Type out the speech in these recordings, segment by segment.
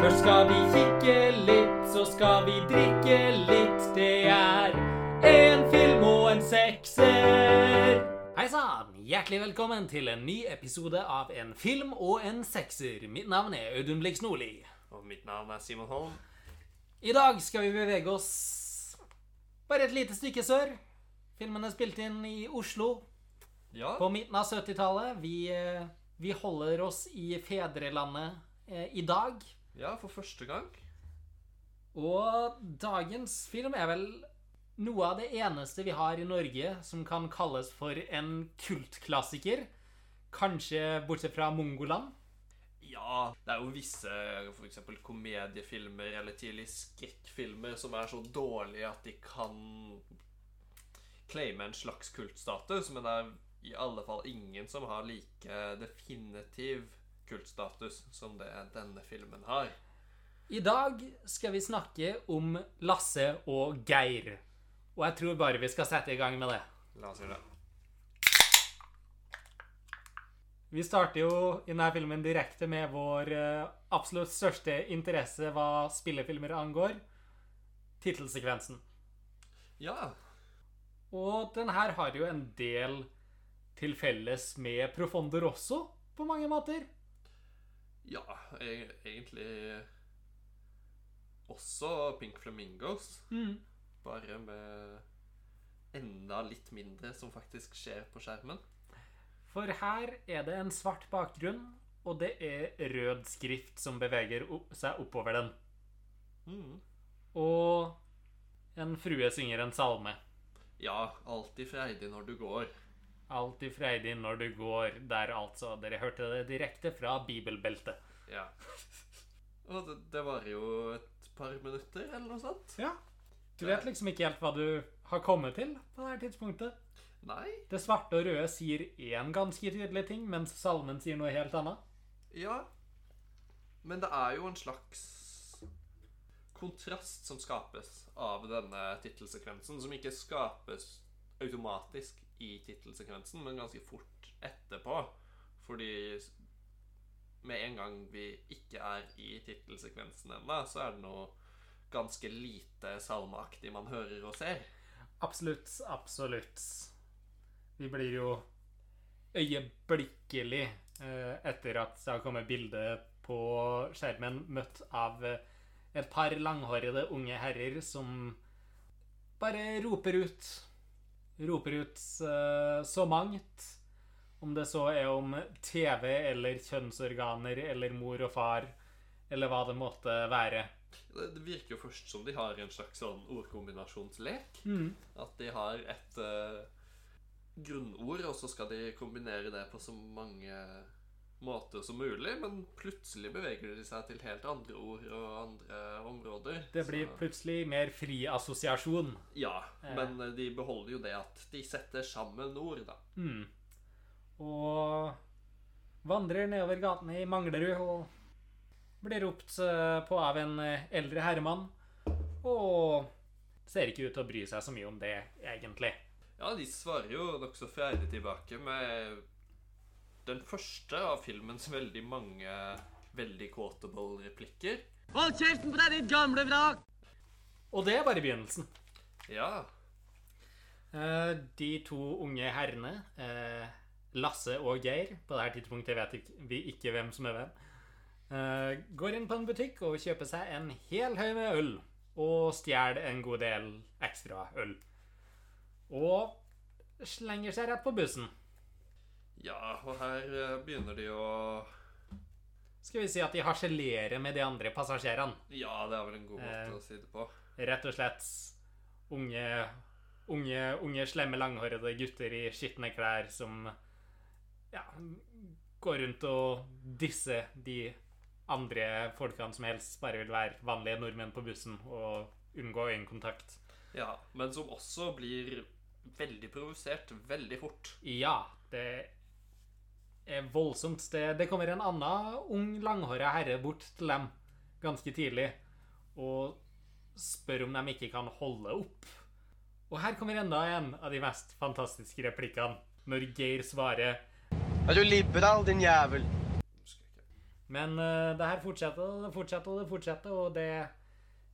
Først skal vi kikke litt, så skal vi drikke litt. Det er en film og en sekser. Hei sann! Hjertelig velkommen til en ny episode av En film og en sekser. Mitt navn er Audun Blix Nordli. Og mitt navn er Simon Holm. I dag skal vi bevege oss bare et lite stykke sør. Filmen er spilt inn i Oslo Ja, på midten av 70-tallet. Vi, eh, vi holder oss i fedrelandet eh, i dag. Ja, for første gang. Og dagens film er vel noe av det eneste vi har i Norge som kan kalles for en kultklassiker. Kanskje bortsett fra Mongoland. Ja, det er jo visse for eksempel komediefilmer eller tidlig skrekkfilmer som er så dårlige at de kan claime en slags kultstatus, men det er i alle fall ingen som har like definitiv kultstatus som det denne filmen har. I dag skal vi snakke om Lasse og Geir. Og jeg tror bare vi skal sette i gang med det. La oss gjøre det. Vi starter jo i denne filmen direkte med vår eh, absolutt største interesse hva spillefilmer angår. Tittelsekvensen. Ja, Og den her har jo en del til felles med Profondo Rosso på mange måter. Ja, egentlig også Pink Flamingos. Mm. Bare med enda litt mindre som faktisk skjer på skjermen. For her er det en svart bakgrunn, og det er rød skrift som beveger seg oppover den. Mm. Og en frue synger en salme. Ja, alltid freidig når du går. Alltid freidig når du går der, altså. Dere hørte det direkte fra bibelbeltet. Ja. Og det, det varer jo et par minutter, eller noe sånt. Ja. Du vet liksom ikke helt hva du har kommet til på det her tidspunktet. Nei. Det svarte og røde sier én ganske tydelig ting, mens salmen sier noe helt annet. Ja. Men det er jo en slags kontrast som skapes av denne tittelsekvensen, som ikke skapes automatisk i tittelsekvensen, men ganske fort etterpå. Fordi med en gang vi ikke er i tittelsekvensen ennå, så er det noe ganske lite salmeaktig man hører og ser. Absolutt, absolutt. Vi blir jo øyeblikkelig, eh, etter at det har kommet bilde på skjermen, møtt av eh, et par langhårede unge herrer som bare roper ut Roper ut uh, så mangt. Om det så er om TV eller kjønnsorganer eller mor og far eller hva det måtte være. Det, virker jo først som de har en slags sånn ordkombinasjonslek. Mm. At de har et uh, grunnord, og så skal de kombinere det på så mange måter som mulig. Men plutselig beveger de seg til helt andre ord og andre områder. Det blir Så- plutselig mer fri assosiasjon. Ja, Eh. men eh, de beholder jo det at de setter sammen ord, da. Mm. Og vandrer nedover gatene i Manglerud og blir ropt eh, på av en eldre herremann. Og ser ikke ut til å bry seg så mye om det, egentlig. Ja, de svarer jo nokså freidig tilbake med den første av filmens veldig mange veldig quotable replikker. Hold kjeften på deg, ditt gamle vrak! Og det er bare begynnelsen. Ja, Eh, De to unge herrene, eh, Lasse og Geir På dette tidspunktet vet ikke- vi ikke hvem som er hvem. eh, Går inn på en butikk og kjøper seg en hel haug med øl. Og stjeler en god del ekstra øl. Og slenger seg rett på bussen. Ja og her eh, begynner de å Skal vi si at de harselerer med de andre passasjerene. Ja, det er vel en god måte Eh. å si det på. Rett og slett unge, unge, unge slemme, langhårede gutter i skitne klær som ja, går rundt og disser de andre folkene som helst bare vil være vanlige nordmenn på bussen og unngå øyekontakt. Ja, Men som også blir veldig provosert veldig fort. Ja, det er voldsomt. Det, det kommer en annen ung, langhåra herre bort til dem ganske tidlig og spør om de ikke kan holde opp. Og her kommer enda en av de mest fantastiske replikkene, når Geir svarer Er du liberal, din jævel? Men uh, det her fortsetter og det fortsetter og det fortsetter, og det er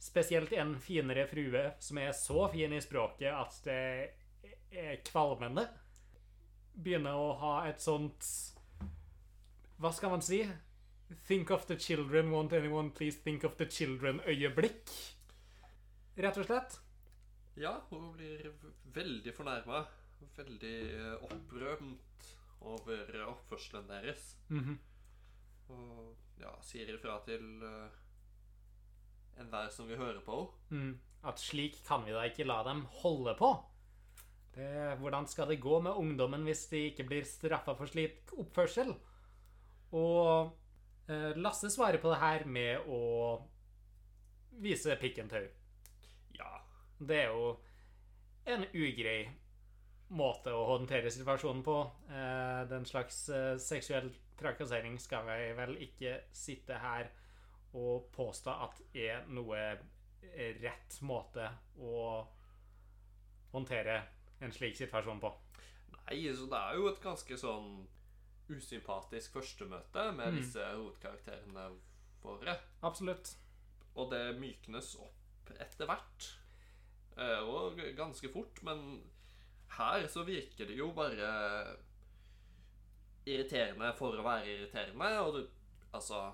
spesielt en finere frue som er så fin i språket at det er kvalmende. Begynner å ha et sånt Hva skal man si? Think of the children, won't anyone please think of the children-øyeblikk. Rett og slett. Ja, hun blir veldig fornærma. Veldig eh, opprømt over oppførselen deres. Mhm. Og ja, sier ifra til uh, enhver som vil høre på henne. Mm. At slik kan vi da ikke la dem holde på. Det, hvordan skal det gå med ungdommen hvis de ikke blir straffa for slik oppførsel? Og eh, Lasse svarer på det her med å vise pikken tau. Ja. Det er jo en ugrei måte å håndtere situasjonen på. Eh, den slags eh, seksuell trakassering skal vi vel ikke sitte her og påstå at er noe rett måte å håndtere en slik situasjon på. Nei, så det er jo et ganske sånn usympatisk førstemøte med Mm. disse hovedkarakterene våre. Absolutt. Og det myknes opp etter hvert. Eh, og ganske fort. Men her så virker det jo bare irriterende for å være irriterende. Og du, altså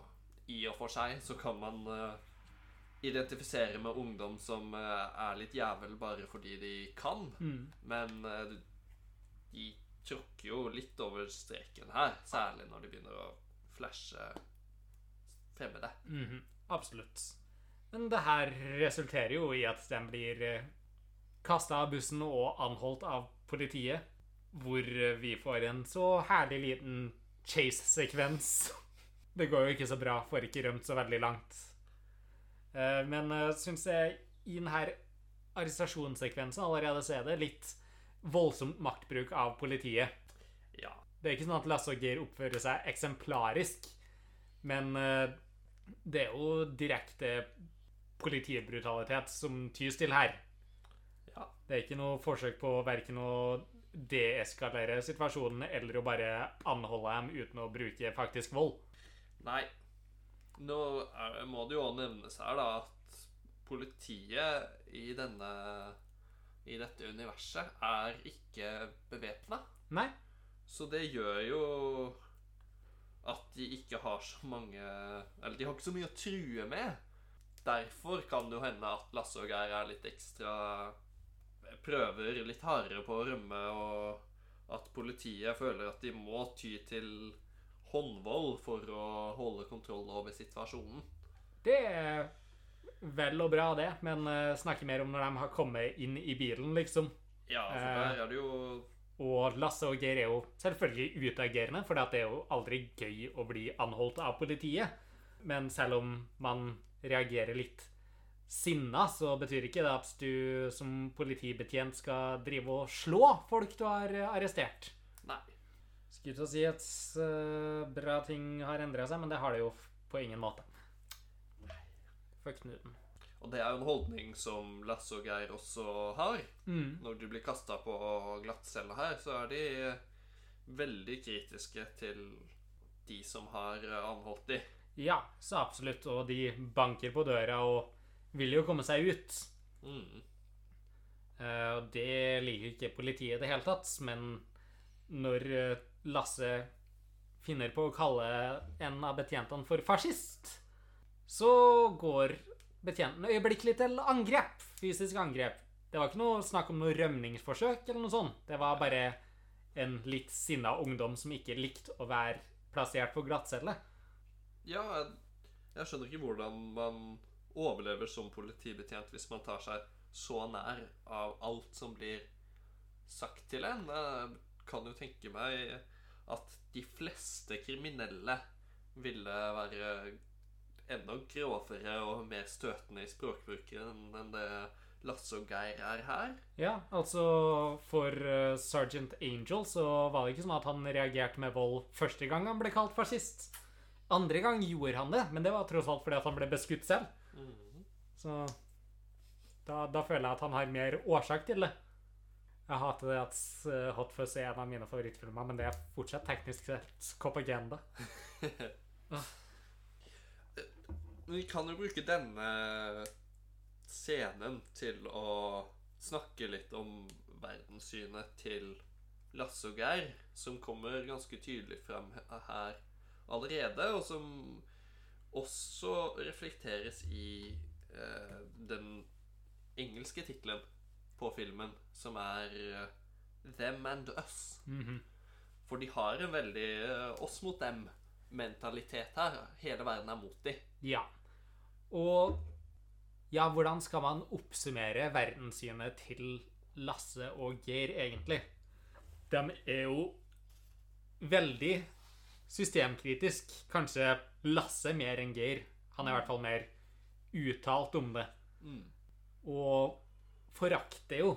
I og for seg så kan man eh, identifisere med ungdom som eh, er litt jævel bare fordi de kan. Mm. Men de tråkker jo litt over streken her. Særlig når de begynner å flashe fremmede. Mhm, Absolutt. Men det her resulterer jo i at den blir eh, kasta av bussen og anholdt av politiet. Hvor eh, vi får en så herlig liten chase-sekvens. Det går jo ikke så bra, får ikke rømt så veldig langt. Eh, Men syns jeg i denne arrestasjonssekvensen allerede ser er det litt voldsomt maktbruk av politiet. Ja. Det er ikke sånn at Lasse og Geir oppfører seg eksemplarisk, men eh, det er jo direkte politibrutalitet som tys til her. Ja. Det er ikke noe forsøk på verken å deeskalere situasjonen eller å bare anholde dem uten å bruke faktisk vold. Nei. Nå må det jo òg nevnes her da at politiet i denne i dette universet er ikke bevæpna. Så det gjør jo at de ikke har så mange Eller de har ikke så mye å true med. Derfor kan det jo hende at Lasse og Geir er litt ekstra Prøver litt hardere på å rømme, og at politiet føler at de må ty til håndvold for å holde kontroll over situasjonen. Det vel og bra, det, men uh, snakke mer om når de har kommet inn i bilen, liksom. Ja, for Eh. der er det jo Og Lasse og Geir er jo selvfølgelig utagerende, for det er jo aldri gøy å bli anholdt av politiet. Men selv om man reagerer litt sinna, så betyr ikke det at du som politibetjent skal drive og slå folk du har arrestert. Nei. Skulle til å si at eh, bra ting har endra seg, men det har det jo på ingen måte. For Knuten. Og det er jo en holdning som Lasse og Geir også har. Mm. Når de blir kasta på glattcella her, så er de veldig kritiske til de som har anholdt de. Ja, så absolutt. Og de banker på døra og vil jo komme seg ut. Mm. Eh, Og det liker ikke politiet i det hele tatt, men når eh, Lasse finner på å kalle en av betjentene for fascist, så går betjenten øyeblikkelig til angrep. Fysisk angrep. Det var ikke noe snakk om noe rømningsforsøk eller noe sånt. Det var bare en litt sinna ungdom som ikke likte å være plassert på glattcelle. Ja, jeg, skjønner ikke hvordan man overlever som politibetjent hvis man tar seg så nær av alt som blir sagt til en. Jeg kan jo tenke meg at de fleste kriminelle ville være enda grovere og mer støtende i språkbruken enn det Lasse og Geir er her. Ja, altså for uh, Sergeant Angel så var det ikke sånn at han reagerte med vold første gang han ble kalt fascist. Andre gang gjorde han det, men det var tross alt fordi at han ble beskutt selv. Mhm. Så da, da føler jeg at han har mer årsak til det. Jeg hater det at uh, Hot Fuzz er en av mine favorittfilmer, men det er fortsatt teknisk sett propaganda. vi kan jo bruke denne scenen til å snakke litt om verdenssynet til Lasse og Geir, som kommer ganske tydelig frem her allerede, og som også reflekteres i eh, den engelske tittelen på filmen, som er eh, Them and Us. Mhm. For de har en veldig eh, oss mot dem-mentalitet her. Hele verden er mot dem. Ja. Og ja, hvordan skal man oppsummere verdenssynet til Lasse og Geir, egentlig? De er jo veldig systemkritisk. Kanskje Lasse mer enn Geir. Han er i hvert fall mer uttalt om det. Mm. Og forakter jo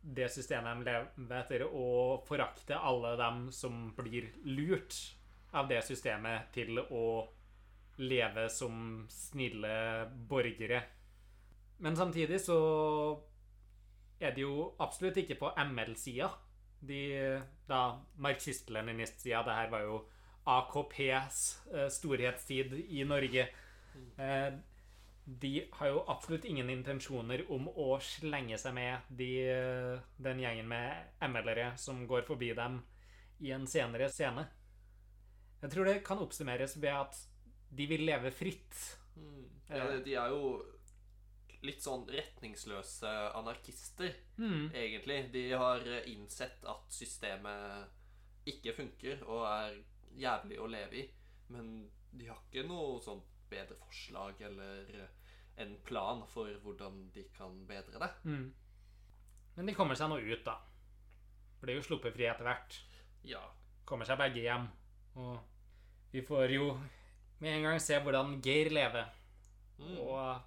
det systemet de lever etter, og forakter alle dem som blir lurt av det systemet til å leve som snille borgere. Men samtidig så er det jo absolutt ikke på ML-sida. De da marxist-leninistsida Det her var jo AKPs eh, storhetstid i Norge. Eh, de har jo absolutt ingen intensjoner om å slenge seg med de, den gjengen med ML-ere som går forbi dem i en senere scene. Jeg tror det kan oppsummeres ved at de vil leve fritt. Mm. Ja, de- er jo litt sånn retningsløse anarkister, Mm. egentlig. De har innsett at systemet ikke funker og er jævlig å leve i. Men de har ikke noe sånn bedre forslag eller en plan for hvordan de kan bedre det. Mm. Men de kommer seg nå ut, da. Blir jo sluppet fri etter hvert. Ja. Kommer seg begge hjem. Og vi får jo med en gang se hvordan Geir lever. Mm. Og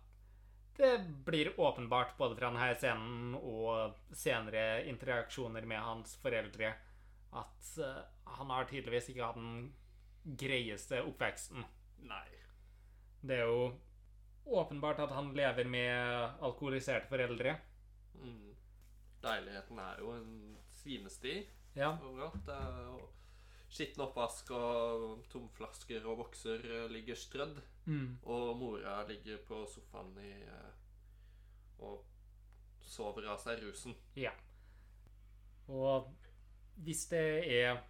det blir åpenbart både fra denne scenen og senere interaksjoner med hans foreldre at eh, han har tydeligvis ikke hatt den greieste oppveksten. Nei. Det er jo åpenbart at han lever med alkoholiserte foreldre. Mm. Leiligheten er jo en svinesti Ja. overalt. Det er jo skitten oppvask og tomflasker og bokser eh, ligger strødd. Mm. Og mora ligger på sofaen i eh, og sover av seg rusen. Ja. Og hvis det er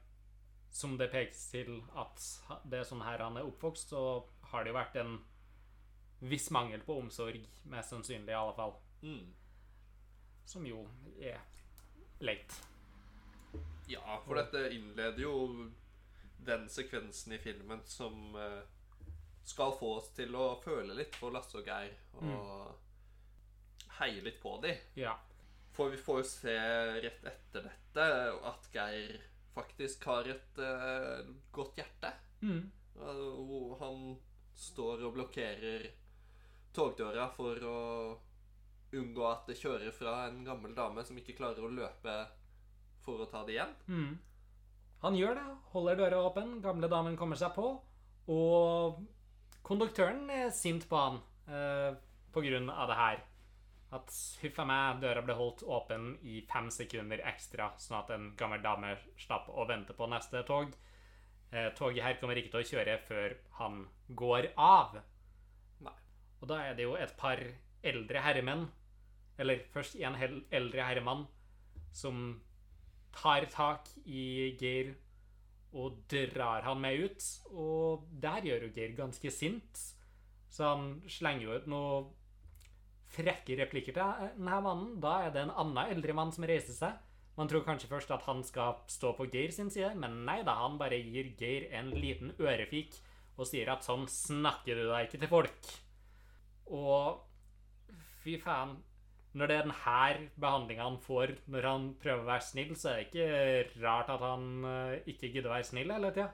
som det pekes til at det er sånn her han er oppvokst, så har det jo vært en viss mangel på omsorg, mest sannsynlig i alle fall. Mm. Som jo er leit. Ja, for dette innleder jo den sekvensen i filmen som eh, skal få oss til å føle litt for Lasse og Geir og heie litt på dem. Ja. For vi får jo se rett etter dette at Geir faktisk har et uh, godt hjerte. Mm. Eh, han står og blokkerer togdøra for å unngå at det kjører fra en gammel dame som ikke klarer å løpe for å ta det igjen. Mm. Han gjør det, holder døra åpen, gamle damen kommer seg på, og konduktøren er sint på han eh, på grunn av det her. At huff a meg, døra ble holdt åpen i fem sekunder ekstra, sånn at en gammel dame slapp å vente på neste tog. Eh, toget her kommer ikke til å kjøre før han går av. Nei. Og da er det jo et par eldre herremenn, eller først en eldre herremann, som tar tak i Geir og drar han med ut. Og der gjør jo Geir ganske sint. Så han slenger jo ut noe frekke replikker til denne mannen. Da er det en annen eldre mann som reiser seg. Man tror kanskje først at han skal stå på Geir sin side, men nei da, han bare gir Geir en liten ørefik og sier at sånn snakker du deg ikke til folk. Og fy faen, når det er denne behandlinga han får når han prøver å være snill, så er det ikke rart at han eh, ikke gidder å være snill hele tida.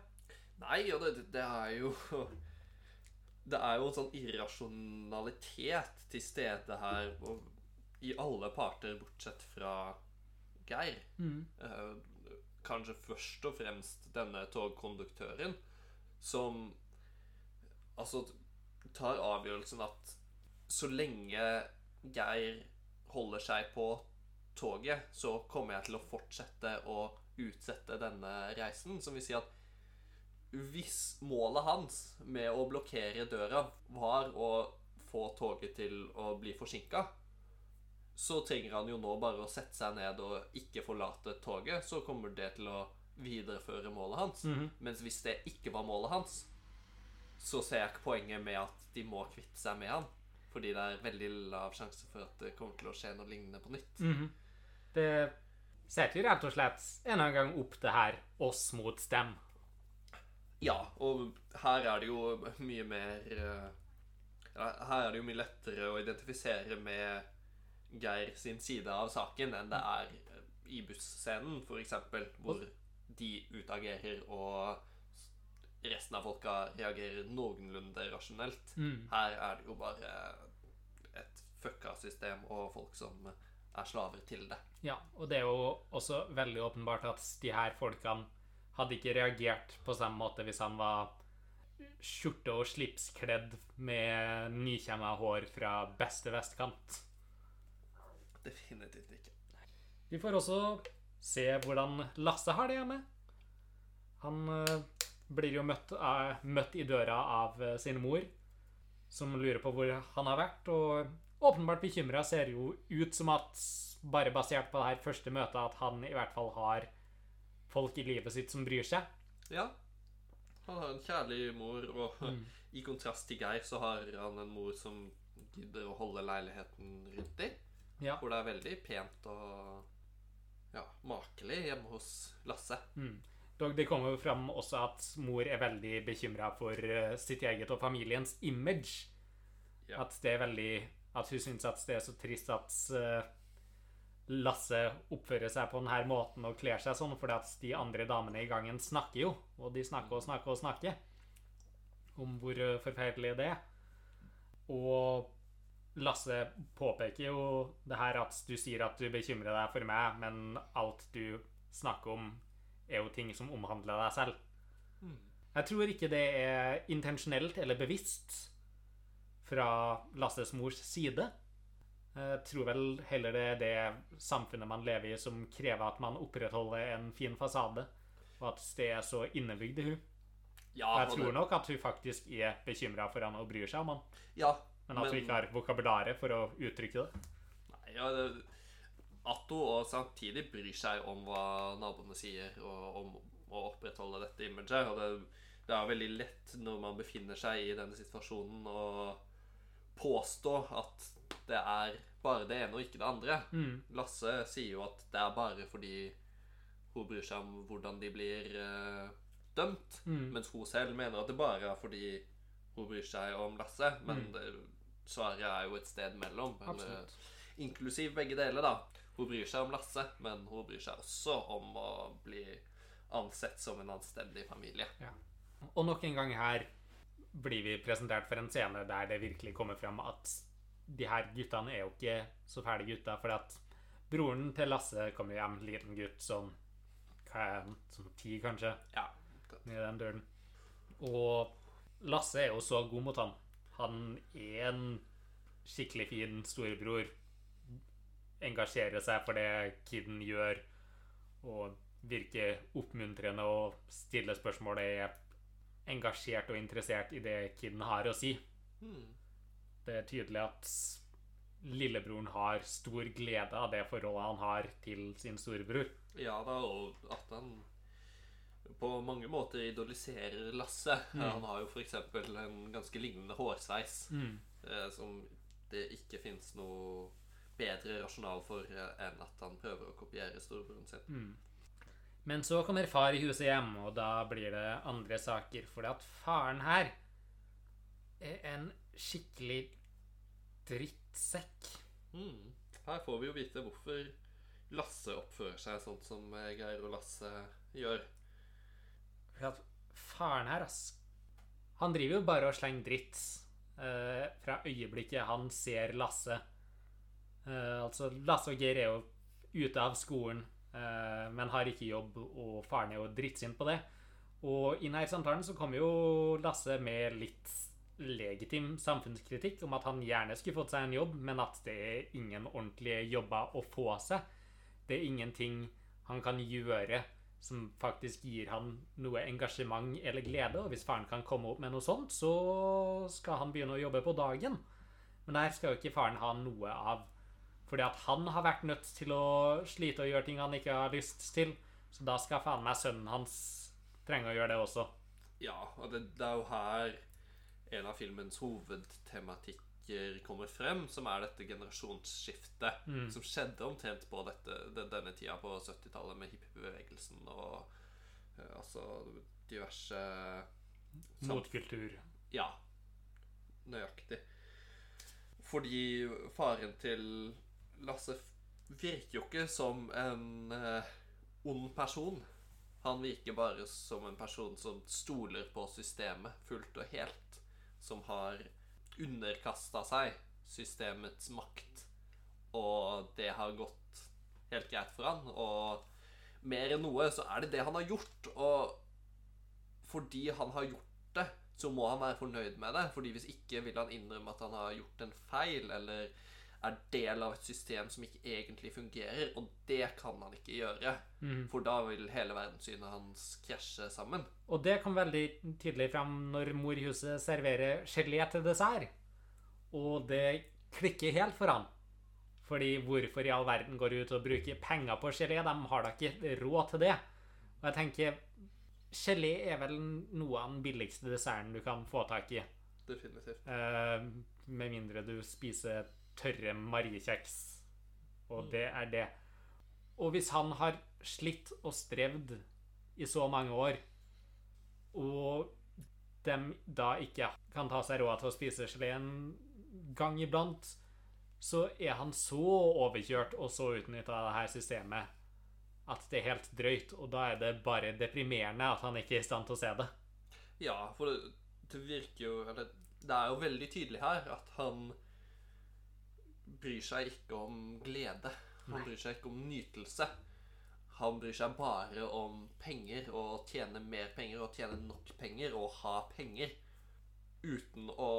Nei, og det, det er jo Det er jo en sånn irrasjonalitet til stede her og, i alle parter, bortsett fra Geir. Eh, kanskje først og fremst denne togkonduktøren, som altså tar avgjørelsen at så lenge Geir holder seg på toget, så kommer jeg til å fortsette å utsette denne reisen. Som vil si at hvis målet hans med å blokkere døra var å få toget til å bli forsinka, så trenger han jo nå bare å sette seg ned og ikke forlate toget, så kommer det til å videreføre målet hans. Mhm. Mens hvis det ikke var målet hans, så ser jeg ikke poenget med at de må kvitte seg med han. Fordi det er veldig lav sjanse for at det kommer til å skje noe lignende på nytt. Mhm. Det setter jo rett og slett en annen gang opp det her oss mot dem. Ja, og her er det jo mye mer eh, Her er det jo mye lettere å identifisere med Geir sin side av saken enn det er i busscenen, f.eks., hvor de utagerer og resten av folka reagerer noenlunde rasjonelt. Mm. Her er det jo bare et fucka system og folk som er slaver til det. Ja, og det er jo også veldig åpenbart at de her folkene hadde ikke reagert på samme måte hvis han var skjorte- og slipskledd med nykjemma hår fra beste vestkant. Definitivt ikke. Vi får også se hvordan Lasse har det hjemme. Han eh, blir jo møtt, av, møtt i døra av eh, sin mor, som lurer på hvor han har vært, og åpenbart bekymra ser jo ut som at, bare basert på det her første møtet, at han i hvert fall har folk i livet sitt som bryr seg. Ja. Han har en kjærlig mor, og Mm. i kontrast til Geir så har han en mor som gidder å holde leiligheten ryddig. Ja. Hvor det er veldig pent og ja, makelig hjemme hos Lasse. Mm. Dog det kommer jo fram også at mor er veldig bekymra for eh, sitt eget og familiens image. Ja. At det er veldig At hun syns at det er så trist at eh, Lasse oppfører seg på denne måten og kler seg sånn, fordi at de andre damene i gangen snakker jo. Og de snakker og snakker og snakker om hvor eh, forferdelig det er. Og Lasse påpeker jo det her at du sier at du bekymrer deg for meg, men alt du snakker om, er jo ting som omhandler deg selv. Mm. Jeg tror ikke det er intensjonelt eller bevisst fra Lasses mors side. Jeg tror vel heller det er det samfunnet man lever i, som krever at man opprettholder en fin fasade, og at det er så innebygd i hun. Ja, Jeg tror det- nok at hun faktisk er bekymra for han og bryr seg om han, ja, men at hun ikke har vokabularet for å uttrykke det. Nei, ja, det, at hun og samtidig bryr seg om hva naboene sier, og om å opprettholde dette imaget. Og det, det er veldig lett når man befinner seg i denne situasjonen, å påstå at det er bare det ene og ikke det andre. Mm. Lasse sier jo at det er bare fordi hun bryr seg om hvordan de blir uh, dømt, Mm. mens hun selv mener at det bare er fordi hun bryr seg om Lasse. Men Mm. svaret er jo et sted mellom. Eller, inklusiv begge deler, da. Hun bryr seg om Lasse, men hun bryr seg også om å bli ansett som en anstendig familie. Og nok en gang her blir vi presentert for en scene der det virkelig kommer fram at de her guttene er jo ikke så fæle gutter, for at broren til Lasse kommer hjem, liten gutt, hva er han, sånn ti kanskje, Ja. i den døren. Og Lasse er jo så god mot han. Han er en skikkelig fin storebror. Engasjerer seg for det kiden gjør, og virker oppmuntrende og stiller spørsmål. Er engasjert og interessert i det kiden har å si. Hmm. Det er tydelig at lillebroren har stor glede av det forholdet han har til sin storebror. Ja da, og at han på mange måter idoliserer Lasse. Mm. Han har jo f.eks. en ganske lignende hårsveis, eh, som det ikke fins noe bedre rasjonal for eh, enn at han prøver å kopiere storebroren sin. Mm. Men så kommer far i huset hjem, og da blir det andre saker. Fordi at faren her er en skikkelig drittsekk. Mm. Her får vi jo vite hvorfor Lasse oppfører seg sånn som Geir og Lasse gjør. Fordi at faren her, ass Han driver jo bare og slenger dritt eh, fra øyeblikket han ser Lasse. Eh, altså, Lasse og Geir er jo ute av skolen, uh, men har ikke jobb, og faren er jo drittsint på det. Og i denne samtalen så kommer jo Lasse med litt legitim samfunnskritikk om at han gjerne skulle fått seg en jobb, men at det er ingen ordentlige jobber å få seg. Det er ingenting han kan gjøre som faktisk gir han noe engasjement eller glede. Og hvis faren kan komme opp med noe sånt, så skal han begynne å jobbe på dagen. Men der skal jo ikke faren ha noe av. Fordi at han har vært nødt til å slite og gjøre ting han ikke har lyst til. Så da skal faen meg sønnen hans trenge å gjøre det også. Ja, og det, det er jo her en av filmens hovedtematikker kommer frem, som er dette generasjonsskiftet som skjedde omtrent på dette, denne tida på 70-tallet med hippiebevegelsen og eh, altså diverse Motkultur. Ja, nøyaktig. Fordi faren til Lasse virker jo ikke som en eh, ond person. Han virker bare som en person som stoler på systemet fullt og helt. Som har underkasta seg systemets makt. Og det har gått helt greit for han. Og mer enn noe så er det det han har gjort. Og fordi han har gjort det, så må han være fornøyd med det. Fordi hvis ikke vil han innrømme at han har gjort en feil, eller er del av et system som ikke egentlig fungerer. Og det kan han ikke gjøre. For da vil hele verdenssynet hans krasje sammen. Og det kom veldig tydelig fram når mor i huset serverer gelé til dessert. Og det klikker helt for han. Fordi hvorfor i all verden går ut og bruker penger på gelé? De har da ikke råd til det. Og jeg tenker Gelé er vel noe av den billigste desserten du kan få tak i. Definitivt. Eh, med mindre du spiser tørre mariekjeks. Og det er det. Og hvis han har slitt og strevd i så mange år, og dem da ikke kan ta seg råd til å spise gelé en gang iblant, så er han så overkjørt og så utnytta av det her systemet at det er helt drøyt. Og da er det bare deprimerende at han ikke er i stand til å se det. Ja, for det, det virker jo Eller det er jo veldig tydelig her at han bryr seg ikke om glede. Han bryr seg ikke om nytelse. Han bryr seg bare om penger og tjene mer penger og tjene nok penger og ha penger. Uten å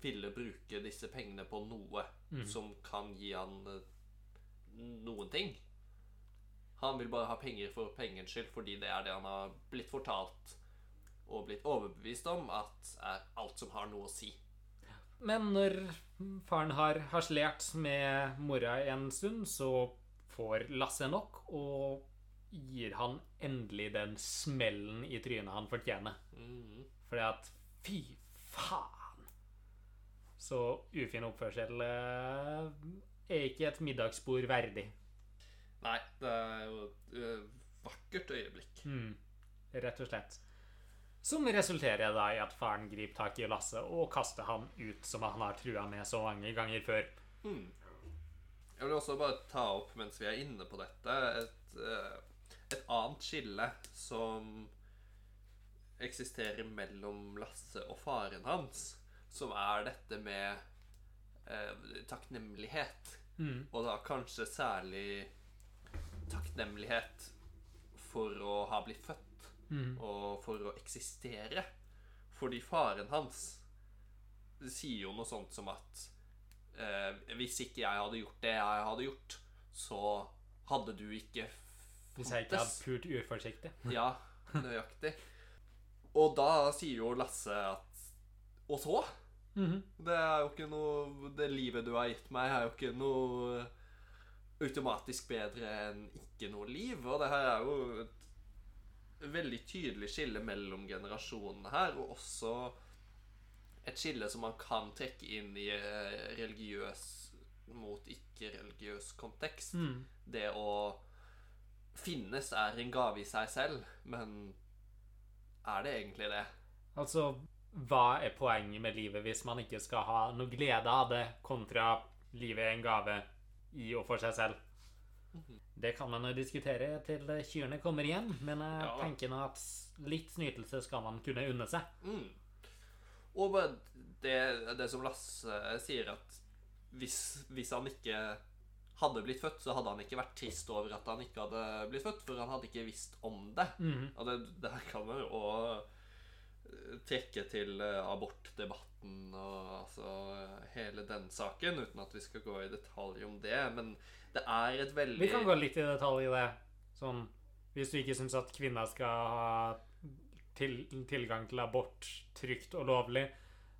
ville bruke disse pengene på noe som kan gi han eh, noen ting. Han vil bare ha penger for pengens skyld fordi det er det han har blitt fortalt og blitt overbevist om at er alt som har noe å si. Men når faren har harselert med mora en stund, så får Lasse nok og gir han endelig den smellen i trynet han fortjener. Mm. Fordi at fy faen! Så ufin oppførsel eh, er ikke et middagsbord verdig. Nei, det er jo et øh, vakkert øyeblikk. Mm, rett og slett. Som resulterer da i at faren griper tak i Lasse og kaster han ut, som han har trua med så mange ganger før. Mm. Jeg vil også bare ta opp, mens vi er inne på dette, et, øh, et annet skille som eksisterer mellom Lasse og faren hans, som er dette med eh, takknemlighet. Mm. Og da kanskje særlig takknemlighet for å ha blitt født Mm. og for å eksistere. Fordi faren hans sier jo noe sånt som at eh, hvis ikke jeg hadde gjort det jeg hadde gjort, så hadde du ikke Hvis jeg ikke hadde pult uforsiktig. Ja, nøyaktig. Og da sier jo Lasse at Og så? Mhm. Det er jo ikke noe Det livet du har gitt meg, er jo ikke noe automatisk bedre enn ikke noe liv. Og det her er jo et veldig tydelig skille mellom generasjonene her, og også et skille som man kan trekke inn i eh, religiøs mot ikke-religiøs kontekst. Mm. Det å finnes er en gave i seg selv, men er det egentlig det? Altså, hva er poenget med livet hvis man ikke skal ha noe glede av det, kontra livet er en gave i og for seg selv? Det kan man jo diskutere til kyrne kommer igjen, men jeg Ja tenker nå at litt snytelse skal man kunne unne seg. Mm. Og det, det som Lasse sier, at hvis, hvis han ikke hadde blitt født, så hadde han ikke vært trist over at han ikke hadde blitt født, for han hadde ikke visst om det. Mhm. Og det, der kan man jo trekke til eh, abortdebatten og altså hele den saken, uten at vi skal gå i detalj om det. Men det er et veldig Vi kan gå litt i detalj i det. Sånn Hvis du ikke syns at kvinner skal ha til, tilgang til abort trygt og lovlig,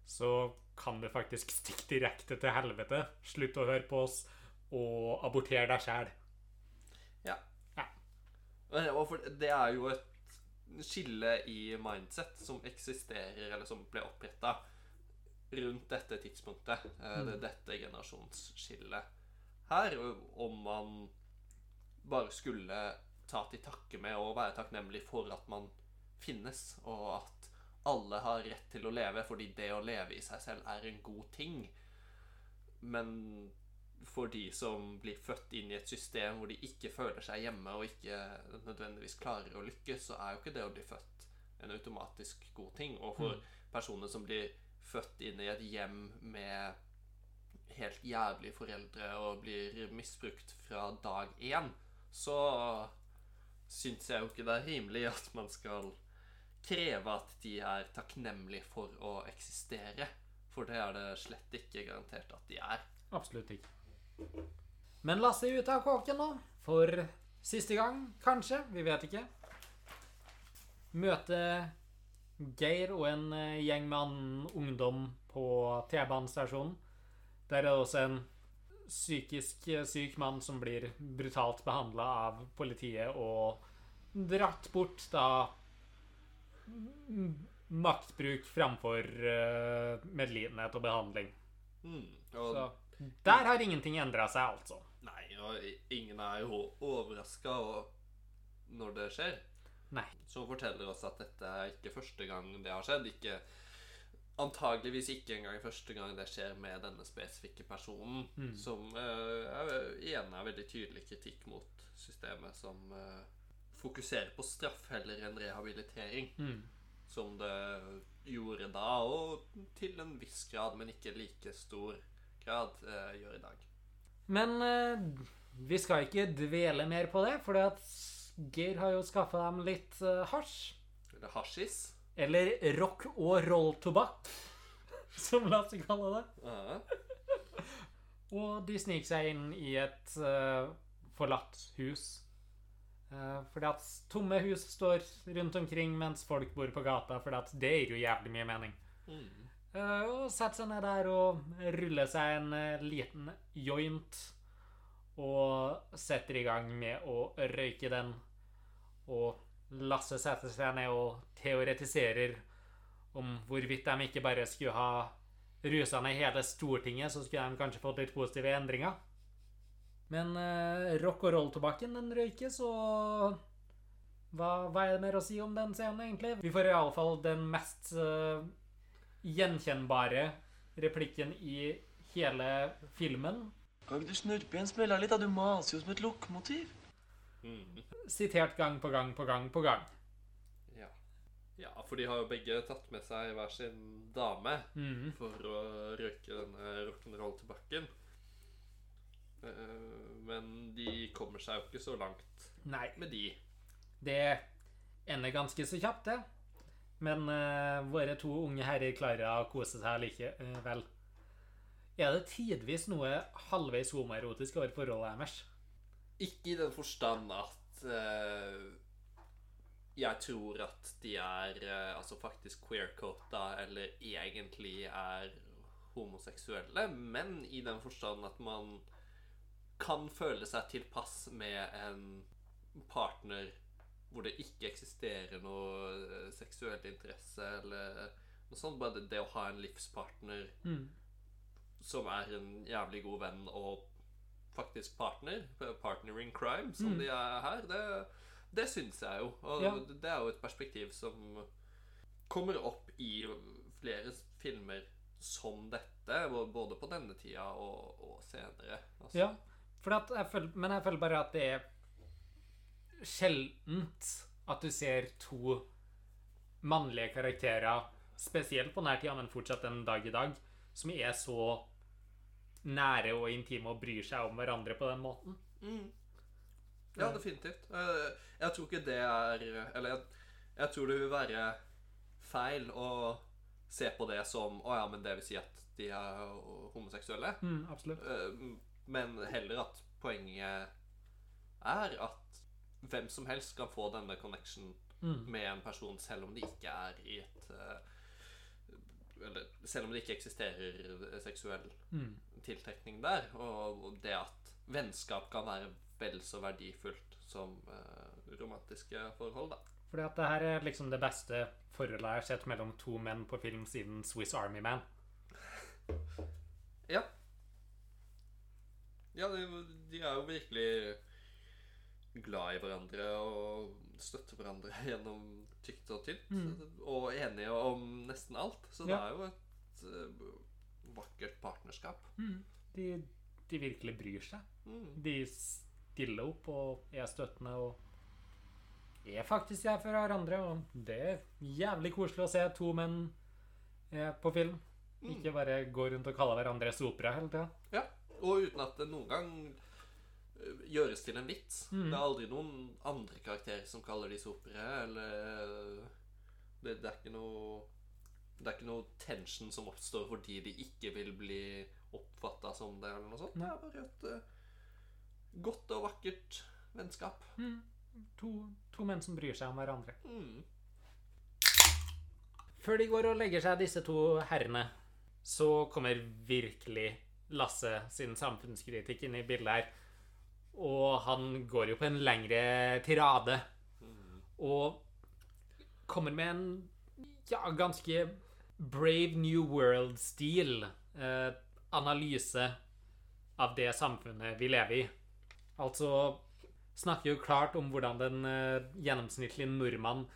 så kan det faktisk stikke direkte til helvete. Slutt å høre på oss, og abortere deg sjæl. Ja. Ja. Eh, det er jo et skille i mindset som eksisterer, eller som ble oppretta rundt dette tidspunktet. Mm. Det er dette generasjonsskillet her. Om man bare skulle ta til takke med og være takknemlig for at man finnes, og at alle har rett til å leve, fordi det å leve i seg selv er en god ting. Men for de som blir født inn i et system hvor de ikke føler seg hjemme og ikke nødvendigvis klarer å lykkes, så er jo ikke det å bli født en automatisk god ting. Og for personer som blir født inn i et hjem med helt jævlige foreldre og blir misbrukt fra dag én, så syns jeg jo ikke det er rimelig at man skal kreve at de er takknemlige for å eksistere. For det er det slett ikke garantert at de er. Absolutt ikke. Men Lasse er ute av kåken nå. For siste gang, kanskje. Vi vet ikke. Møte Geir og en eh, gjeng med annen ungdom på T-banestasjonen. Der er det også en psykisk eh, syk mann som blir brutalt behandla av politiet og dratt bort da maktbruk framfor uh, medlidenhet og behandling. Mm. Og Så der har ingenting endra seg, altså. Nei, og ingen er jo overraska når det skjer. Nei. Som forteller oss at dette er ikke første gang det har skjedd. Ikke, antageligvis ikke engang første gang det skjer med denne spesifikke personen. Mm. Som eh, er, igjen er veldig tydelig kritikk mot systemet som eh, fokuserer på straff heller enn rehabilitering. Mm. Som det gjorde da, og til en viss grad, men ikke like stor grad, eh, gjør i dag. Men vi skal ikke dvele mer på det, for Geir har jo skaffa dem litt hasj. Eller hasjis. Eller rock og roll-tobakk, som Lasse kaller det. Ja. Og de sniker seg inn i et uh, forlatt hus. Uh, fordi at tomme hus står rundt omkring mens folk bor på gata, for at det gir jo jævlig mye mening. Mm. Uh, og setter seg ned der og ruller seg en liten joint. Og setter i gang med å røyke den. Og Lasse setter seg ned og teoretiserer om hvorvidt de ikke bare skulle ha rusa ned hele Stortinget, så skulle de kanskje fått litt positive endringer. Men eh, rock og roll-tobakken, den røykes, og hva, hva er det mer å si om den scenen, egentlig? Vi får iallfall den mest eh, gjenkjennbare replikken i hele filmen. Kan ikke du snurpe igjen smella litt? da? Du maser jo som et lokomotiv. Mm. Sitert gang på gang på gang på gang. Ja. ja, for de har jo begge tatt med seg hver sin dame mm. for å røyke denne rock'n'roll-tobakken. Eh, Men de kommer seg jo ikke så langt Nei, med de. det ender ganske så kjapt, det. Men uh, våre to unge herrer klarer å kose seg likevel. Er det tidvis noe halvveis homoerotisk over forholdet deres? Ikke i den forstand at uh, jeg tror at de er uh, altså faktisk queer-cota eller egentlig er homoseksuelle, men i den forstand at man kan føle seg tilpass med en partner hvor det ikke eksisterer noe eh, seksuell interesse eller noe sånt. Bare det, det å ha en livspartner Mm. som er en jævlig god venn og faktisk partner, partner in crime, som Mm. de er her, det, det syns jeg jo. Og Ja. det er jo et perspektiv som kommer opp i flere filmer som dette, både på denne tida og, og senere. Altså, Ja, for at jeg føler, men jeg føler bare at det er sjeldent at du ser to mannlige karakterer, spesielt på denne tida, men fortsatt en dag i dag, som er så nære og intime og bryr seg om hverandre på den måten. Mm. Ja, definitivt. Eh, Jeg tror ikke det er Eller jeg, jeg tror det vil være feil å se på det som Å ja, men det vil si at de er homoseksuelle. Mm, absolutt. Eh, Men heller at poenget er at hvem som helst kan få denne connection Mm. med en person, selv om det ikke er i et eh, Eller selv om det ikke eksisterer seksuell Mm. Tiltrekning der. Og det at vennskap kan være vel så verdifullt som eh, romantiske forhold, da. Fordi at det her er liksom det beste forholdet jeg har sett mellom to menn på film siden Swiss Army Man. Ja. Ja, de, de er jo virkelig glad i hverandre og støtter hverandre gjennom tykt og tynt. Og enige om nesten alt. Så det er jo et eh, vakkert partnerskap. De, de virkelig bryr seg. Mm. De stiller opp og er støttende og er faktisk der for hverandre. Og det er jævlig koselig å se to menn eh, på film. Ikke bare gå rundt og kalle hverandre sopere hele tida. Ja, og uten at det noen gang eh, gjøres til en vits. Det er aldri noen andre karakterer som kaller de sopere, eller det, det er ikke noe Det er ikke noe tension som oppstår fordi de ikke vil bli oppfatta som det, eller noe sånt. Det er bare et uh, godt og vakkert vennskap. To, to menn som bryr seg om hverandre. Mm. Før de går og legger seg, disse to herrene, så kommer virkelig Lasse sin samfunnskritikk inn i bildet her. Og han går jo på en lengre tirade. Og kommer med en ja, ganske Brave New World-stil eh, analyse av det samfunnet vi lever i. Altså snakker jo klart om hvordan den eh, gjennomsnittlige nordmann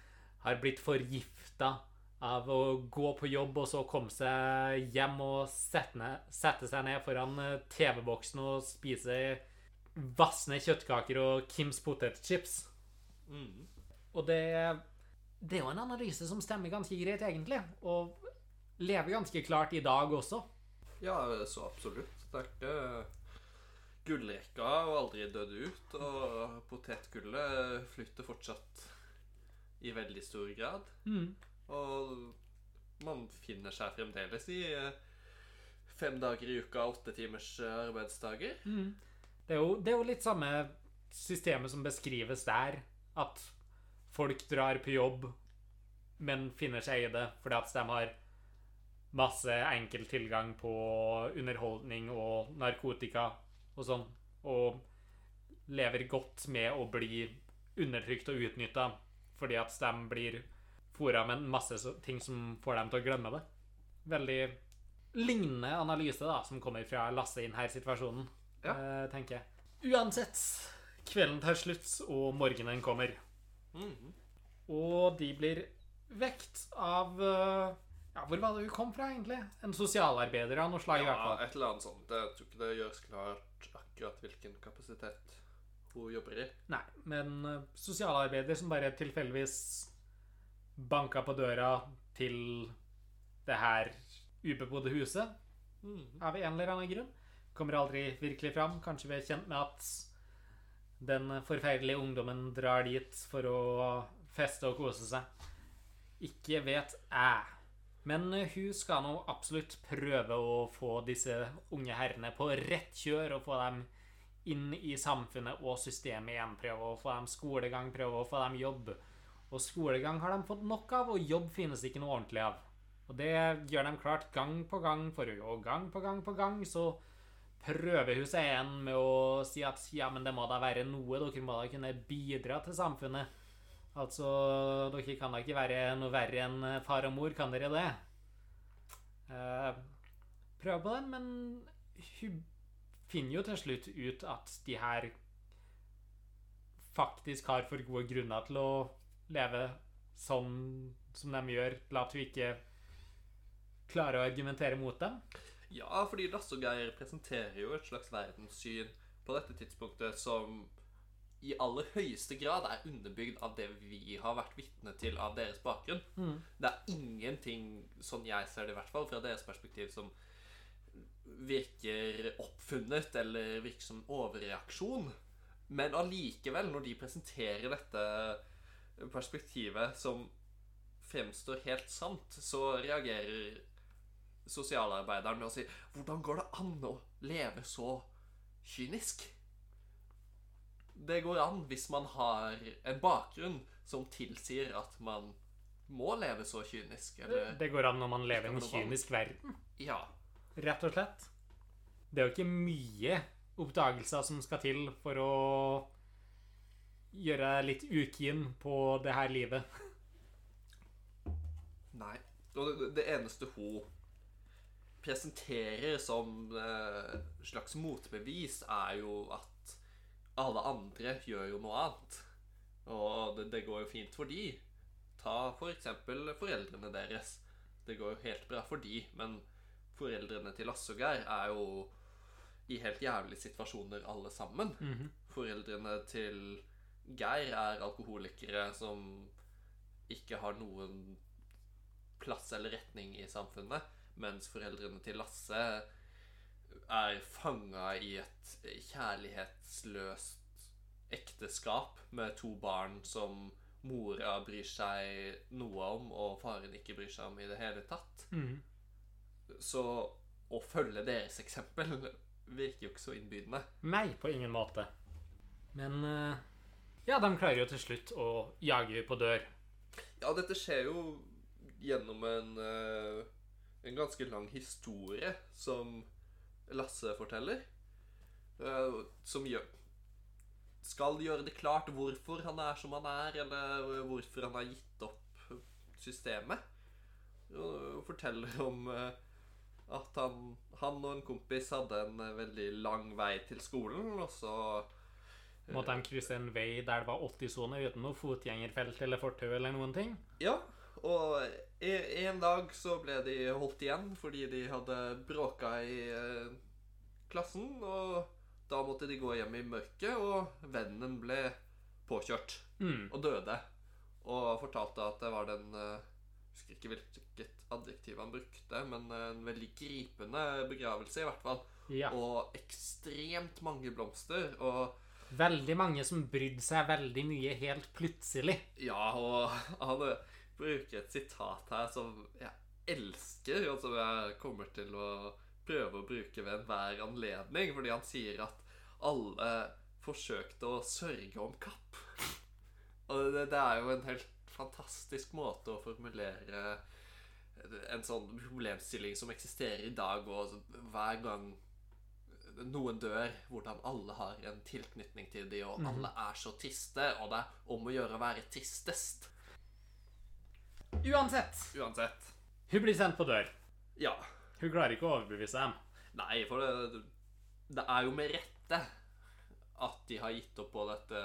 har blitt forgifta av å gå på jobb og så komme seg hjem og sette, ned, sette seg ned foran eh, TV-boksen og spise vassende kjøttkaker og Kims potetchips. Mm. Og det, det er jo en analyse som stemmer ganske greit, egentlig. Og lever ganske klart i dag også. Ja, så absolutt. Det er ikke Gullrekka har aldri dødd ut, og potetgullet flytter fortsatt i veldig stor grad. Og man finner seg fremdeles i eh, fem dager i uka, åtte timers arbeidsdager. arbeidsdager. Det er, jo, det er jo litt samme systemet som beskrives der. At folk drar på jobb, men finner seg i det fordi at de har masse enkel tilgang på underholdning og narkotika og sånn. Og lever godt med å bli undertrykt og utnytta fordi at de blir fora med masse ting som får dem til å glemme det. Veldig lignende analyse da, som kommer fra Lasse i denne situasjonen, Ja. eh, tenker jeg. Uansett, kvelden tar slutt, og morgenen kommer. Mhm. Og de blir vekt av eh, Ja, hvor var det hun kom fra, egentlig? En sosialarbeider av noe slag, i hvert Ja, fall. et eller annet sånt. Jeg tror ikke det gjøres klart akkurat hvilken kapasitet hun jobber i. Nei, men eh, sosialarbeider som bare tilfeldigvis banka på døra til det her ubebodde huset av en eller annen grunn. Kommer aldri virkelig fram. Kanskje vi er kjent med at den forferdelige ungdommen drar dit for å feste og kose seg. Ikke vet jeg. Men eh, hun skal nå absolutt prøve å få disse unge herrene på rett kjør og få dem inn i samfunnet og systemet igjen. Prøve å få dem skolegang, prøve å få dem jobb. Og skolegang har de fått nok av, og jobb finnes ikke noe ordentlig av. Og det gjør de klart gang på gang for henne. Og gang på gang på gang så prøver hun seg igjen med å si at ja, men det må da være noe. Dere må da kunne bidra til samfunnet. Altså, dere kan da ikke være noe verre enn far og mor, kan dere det? Uh, prøv på den, men hun finner jo til slutt ut at de her faktisk har for gode grunner til å leve sånn som de gjør, til at hun ikke klarer å argumentere mot dem. Ja, fordi Lasse og Geir presenterer jo et slags verdenssyn på dette tidspunktet som i aller høyeste grad er underbygd av det vi har vært vitne til av deres bakgrunn. Det er ingenting, sånn jeg ser det i hvert fall, fra deres perspektiv som virker oppfunnet eller virker som overreaksjon. Men allikevel, når de presenterer dette perspektivet som fremstår helt sant, så reagerer sosialarbeideren med å si Hvordan går det an å leve så kynisk? Det går an hvis man har en bakgrunn som tilsier at man må leve så kynisk, eller Det går an når man lever i en kynisk verden, Ja. rett og slett. Det er jo ikke mye oppdagelser som skal til for å gjøre deg litt ukeen på det her livet. Nei. Og det, det eneste hun presenterer som eh, slags motbevis, er jo at alle andre gjør jo noe annet. Og det, det går jo fint for de. Ta for eksempel foreldrene deres. Det går jo helt bra for de, men foreldrene til Lasse og Geir er jo i helt jævlige situasjoner alle sammen. Foreldrene til Geir er alkoholikere som ikke har noen plass eller retning i samfunnet, mens foreldrene til Lasse er fanga i et kjærlighetsløst ekteskap med to barn som mora bryr seg noe om, og faren ikke bryr seg om i det hele tatt. Så å følge deres eksempel virker jo ikke så innbydende. Nei, på ingen måte. Men eh, ja, de klarer jo til slutt å jage på dør. Ja, dette skjer jo gjennom en, eh, en ganske lang historie som Lasse forteller. eh, som gjør, skal gjøre det klart hvorfor han er som han er, eller hvorfor han har gitt opp systemet. Og forteller om eh, at han, han og en kompis hadde en eh, veldig lang vei til skolen, og så Måtte de krysse en vei der det var 80-sone uten noe fotgjengerfelt eller fortau eller noen ting? Ja, og en dag så ble de holdt igjen fordi de hadde bråka i eh, klassen, og da måtte de gå hjem i mørket, og vennen ble påkjørt Mm. og døde. Og fortalte at det var den eh, Jeg husker ikke hvilket adjektiv han brukte, men en veldig gripende begravelse, i hvert fall. Ja. Og ekstremt mange blomster. Og Veldig mange som brydde seg veldig mye helt plutselig. Ja, og han bruker et sitat her som jeg elsker, og som jeg kommer til å prøve å bruke ved enhver anledning, fordi han sier at alle forsøkte å sørge om kapp. Og det, det er jo en helt fantastisk måte å formulere en sånn problemstilling som eksisterer i dag, og hver gang noen dør, hvordan alle har en tilknytning til dem, og alle er så triste, og det er om å gjøre å være tristest. Uansett, Uansett. hun blir sendt på dør. Ja. Hun klarer ikke å overbevise dem. Nei, for det, det er jo med rette at de har gitt opp på dette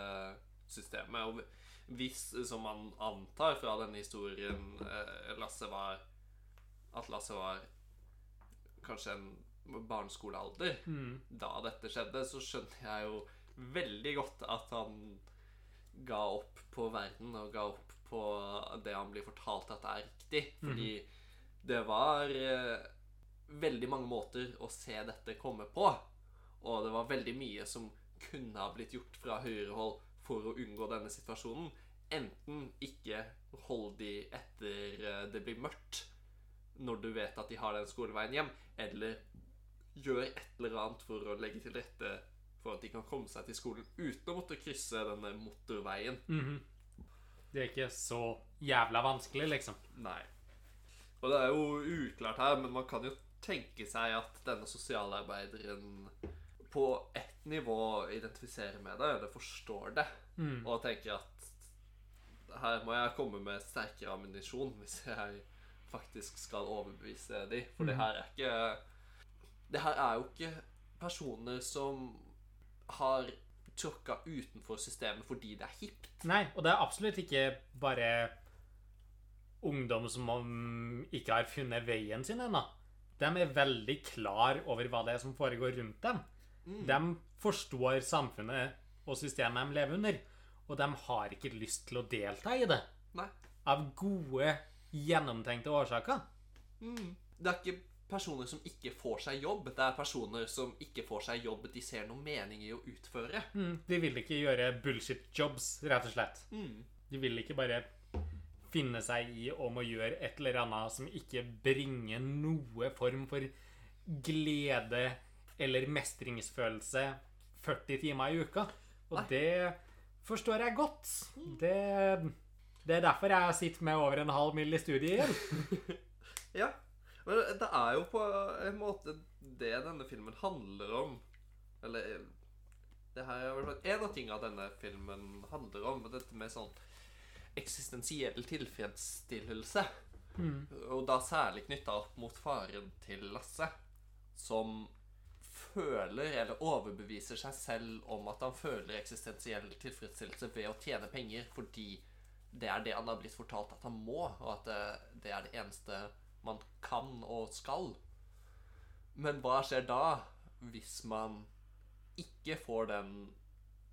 systemet. Og hvis, som man antar fra denne historien, eh, Lasse var At Lasse var kanskje en barneskolealder da dette skjedde, så skjønner jeg jo veldig godt at han ga opp på verden og ga opp på det han blir fortalt at det er riktig. Fordi det var eh, veldig mange måter å se dette komme på. Og det var veldig mye som kunne ha blitt gjort fra høyrehold for å unngå denne situasjonen. Enten ikke hold de etter eh, det blir mørkt, når du vet at de har den skoleveien hjem, eller gjør et eller annet for å legge til rette for at de kan komme seg til skolen uten å måtte krysse denne motorveien. Det er ikke så jævla vanskelig, liksom. Nei. Og det er jo uklart her, men man kan jo tenke seg at denne sosialarbeideren på ett nivå identifiserer med det, eller forstår det, og tenker at her må jeg komme med sterkere ammunisjon hvis jeg faktisk skal overbevise de. For det her er ikke Det her er jo ikke personer som har tråkka utenfor systemet fordi det er hipt. Nei, og det er absolutt ikke bare ungdom som ikke har funnet veien sin ennå. De er veldig klar over hva det er som foregår rundt dem. De forstår samfunnet og systemet de lever under, og de har ikke lyst til å delta i det. Nei. Av gode, gjennomtenkte årsaker. Det er ikke personer som ikke får seg jobb. Det er personer som ikke får seg jobb de ser noen mening i å utføre. Mm, De vil ikke gjøre bullshit jobs, rett og slett. De vil ikke bare finne seg i om å gjøre et eller annet som ikke bringer noe form for glede eller mestringsfølelse 40 timer i uka. Og Nei. det forstår jeg godt. Det, det er derfor jeg sitter med over en halv mill. i studiet igjen. Ja. Men det er jo på en måte det denne filmen handler om. Eller det her er vel en av tingene denne filmen handler om. Dette med sånn eksistensiell tilfredsstillelse. Og da særlig knytta opp mot faren til Lasse, som føler, eller overbeviser seg selv om at han føler eksistensiell tilfredsstillelse ved å tjene penger fordi det er det han har blitt fortalt at han må, og at det, det er det eneste man kan og skal. Men hva skjer da hvis man ikke får den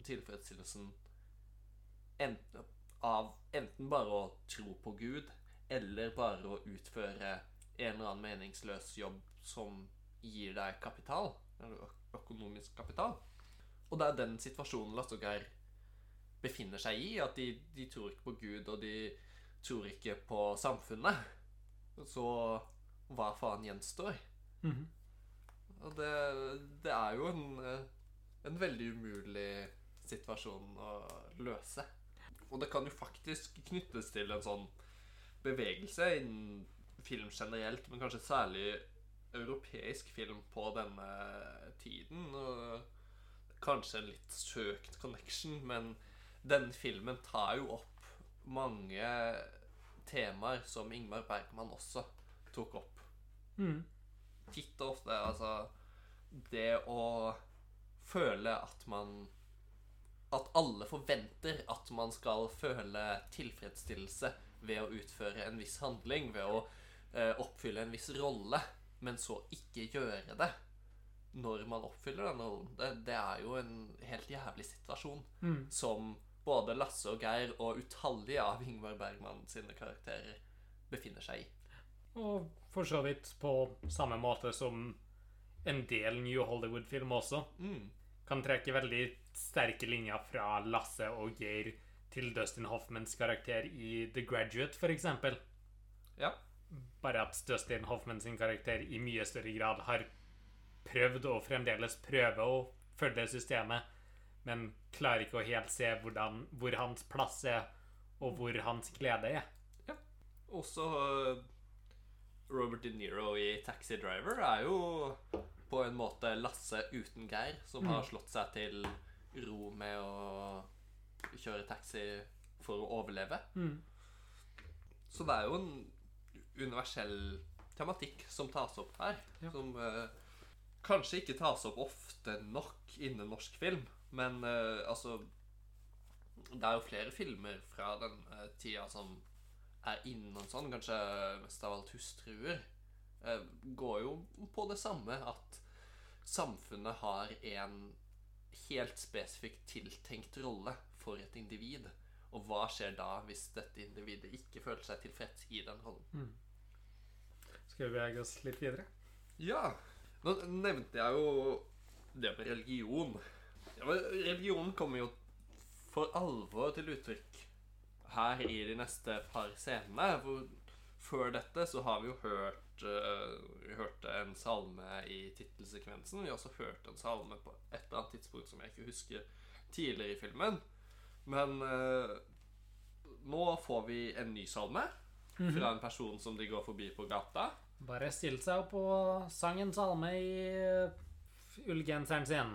tilfredsstillelsen av enten bare å tro på Gud, eller bare å utføre en eller annen meningsløs jobb som gir deg kapital, eller økonomisk kapital. Og det er den situasjonen Lasse og Geir befinner seg i, at de, de tror ikke på Gud, og de tror ikke på samfunnet. Så hva faen gjenstår? Mhm. Og det, det er jo en, eh, en veldig umulig situasjon å løse. Og det kan jo faktisk knyttes til en sånn bevegelse innen film generelt, men kanskje særlig europeisk film på denne tiden. Og kanskje en litt søkt connection, men denne filmen tar jo opp mange temaer som Ingmar Bergman også tok opp Mm. titt og ofte altså Det å føle at man At alle forventer at man skal føle tilfredsstillelse ved å utføre en viss handling, ved å eh, oppfylle en viss rolle, men så ikke gjøre det når man oppfyller denne rollen. Det, det er jo en helt jævlig situasjon mm. som både Lasse og Geir og utallige av Ingvar Bergman sine karakterer befinner seg i. Og for så vidt på samme måte som en del New Hollywood-film også Mm. kan trekke veldig sterke linjer fra Lasse og Geir til Dustin Hoffmans karakter i The Graduate, eksempel. Ja. Bare at Dustin Hoffmans karakter i mye større grad har prøvd og fremdeles prøver å følge systemet, men klarer ikke å helt se hvordan, hvor hans plass er, og hvor hans glede er. Også øh, Robert De Niro i Taxi Driver er jo på en måte Lasse uten Geir, som har slått seg til ro med å kjøre taxi for å overleve. Mm. Så det er jo en universell tematikk som tas opp her, Ja. som øh, kanskje ikke tas opp ofte nok innen norsk film, men øh, altså Det er jo flere filmer fra den øh, tida som er innom sånn, kanskje mest av alt hustruer, eh, går jo på det samme at samfunnet har en helt spesifikt tiltenkt rolle for et individ. Og hva skjer da hvis dette individet ikke føler seg tilfreds i den rollen? Skal vi bevege oss litt videre? Ja. Nå nevnte jeg jo det med religion. Religionen kommer jo for alvor til uttrykk her i de neste par scenene. For før dette så har vi jo hørt uh, Vi hørte en salme i tittelsekvensen. Vi har også hørt en salme på et eller annet tidspunkt som jeg ikke husker tidligere i filmen. Men uh, nå får vi en ny salme fra en person som de går forbi på gata. Bare still seg opp og sang en salme i uh, ullgenseren sin.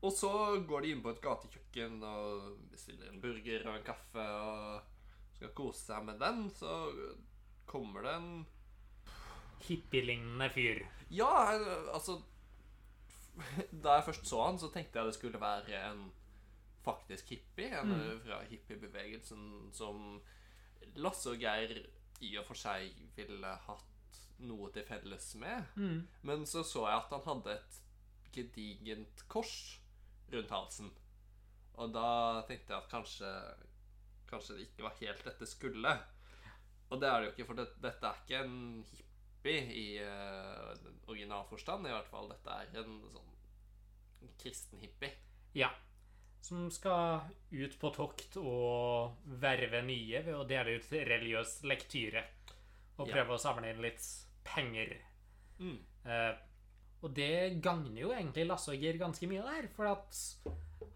Og så går de inn på et gatekjøkken og bestiller en burger og en kaffe og skal kose seg med den. Så kommer det en Hippielignende fyr. Ja, altså Da jeg først så han, så tenkte jeg det skulle være en faktisk hippie. En fra hippiebevegelsen som Lasse og Geir i og for seg ville hatt noe til felles med. Mm. Men så så jeg at han hadde et gedigent kors rundt halsen. Og da tenkte jeg at kanskje Kanskje det ikke var helt dette skulle. Og det er det jo ikke, for det, dette er ikke en hippie i uh, originalforstand. I hvert fall. Dette er en sånn en kristen hippie. Ja. Som skal ut på tokt og verve nye ved å dele ut religiøs lektyre. Og Ja. prøve å samle inn litt penger. Mm. Eh, Og det gagner jo egentlig Lasse og Geir ganske mye der, for at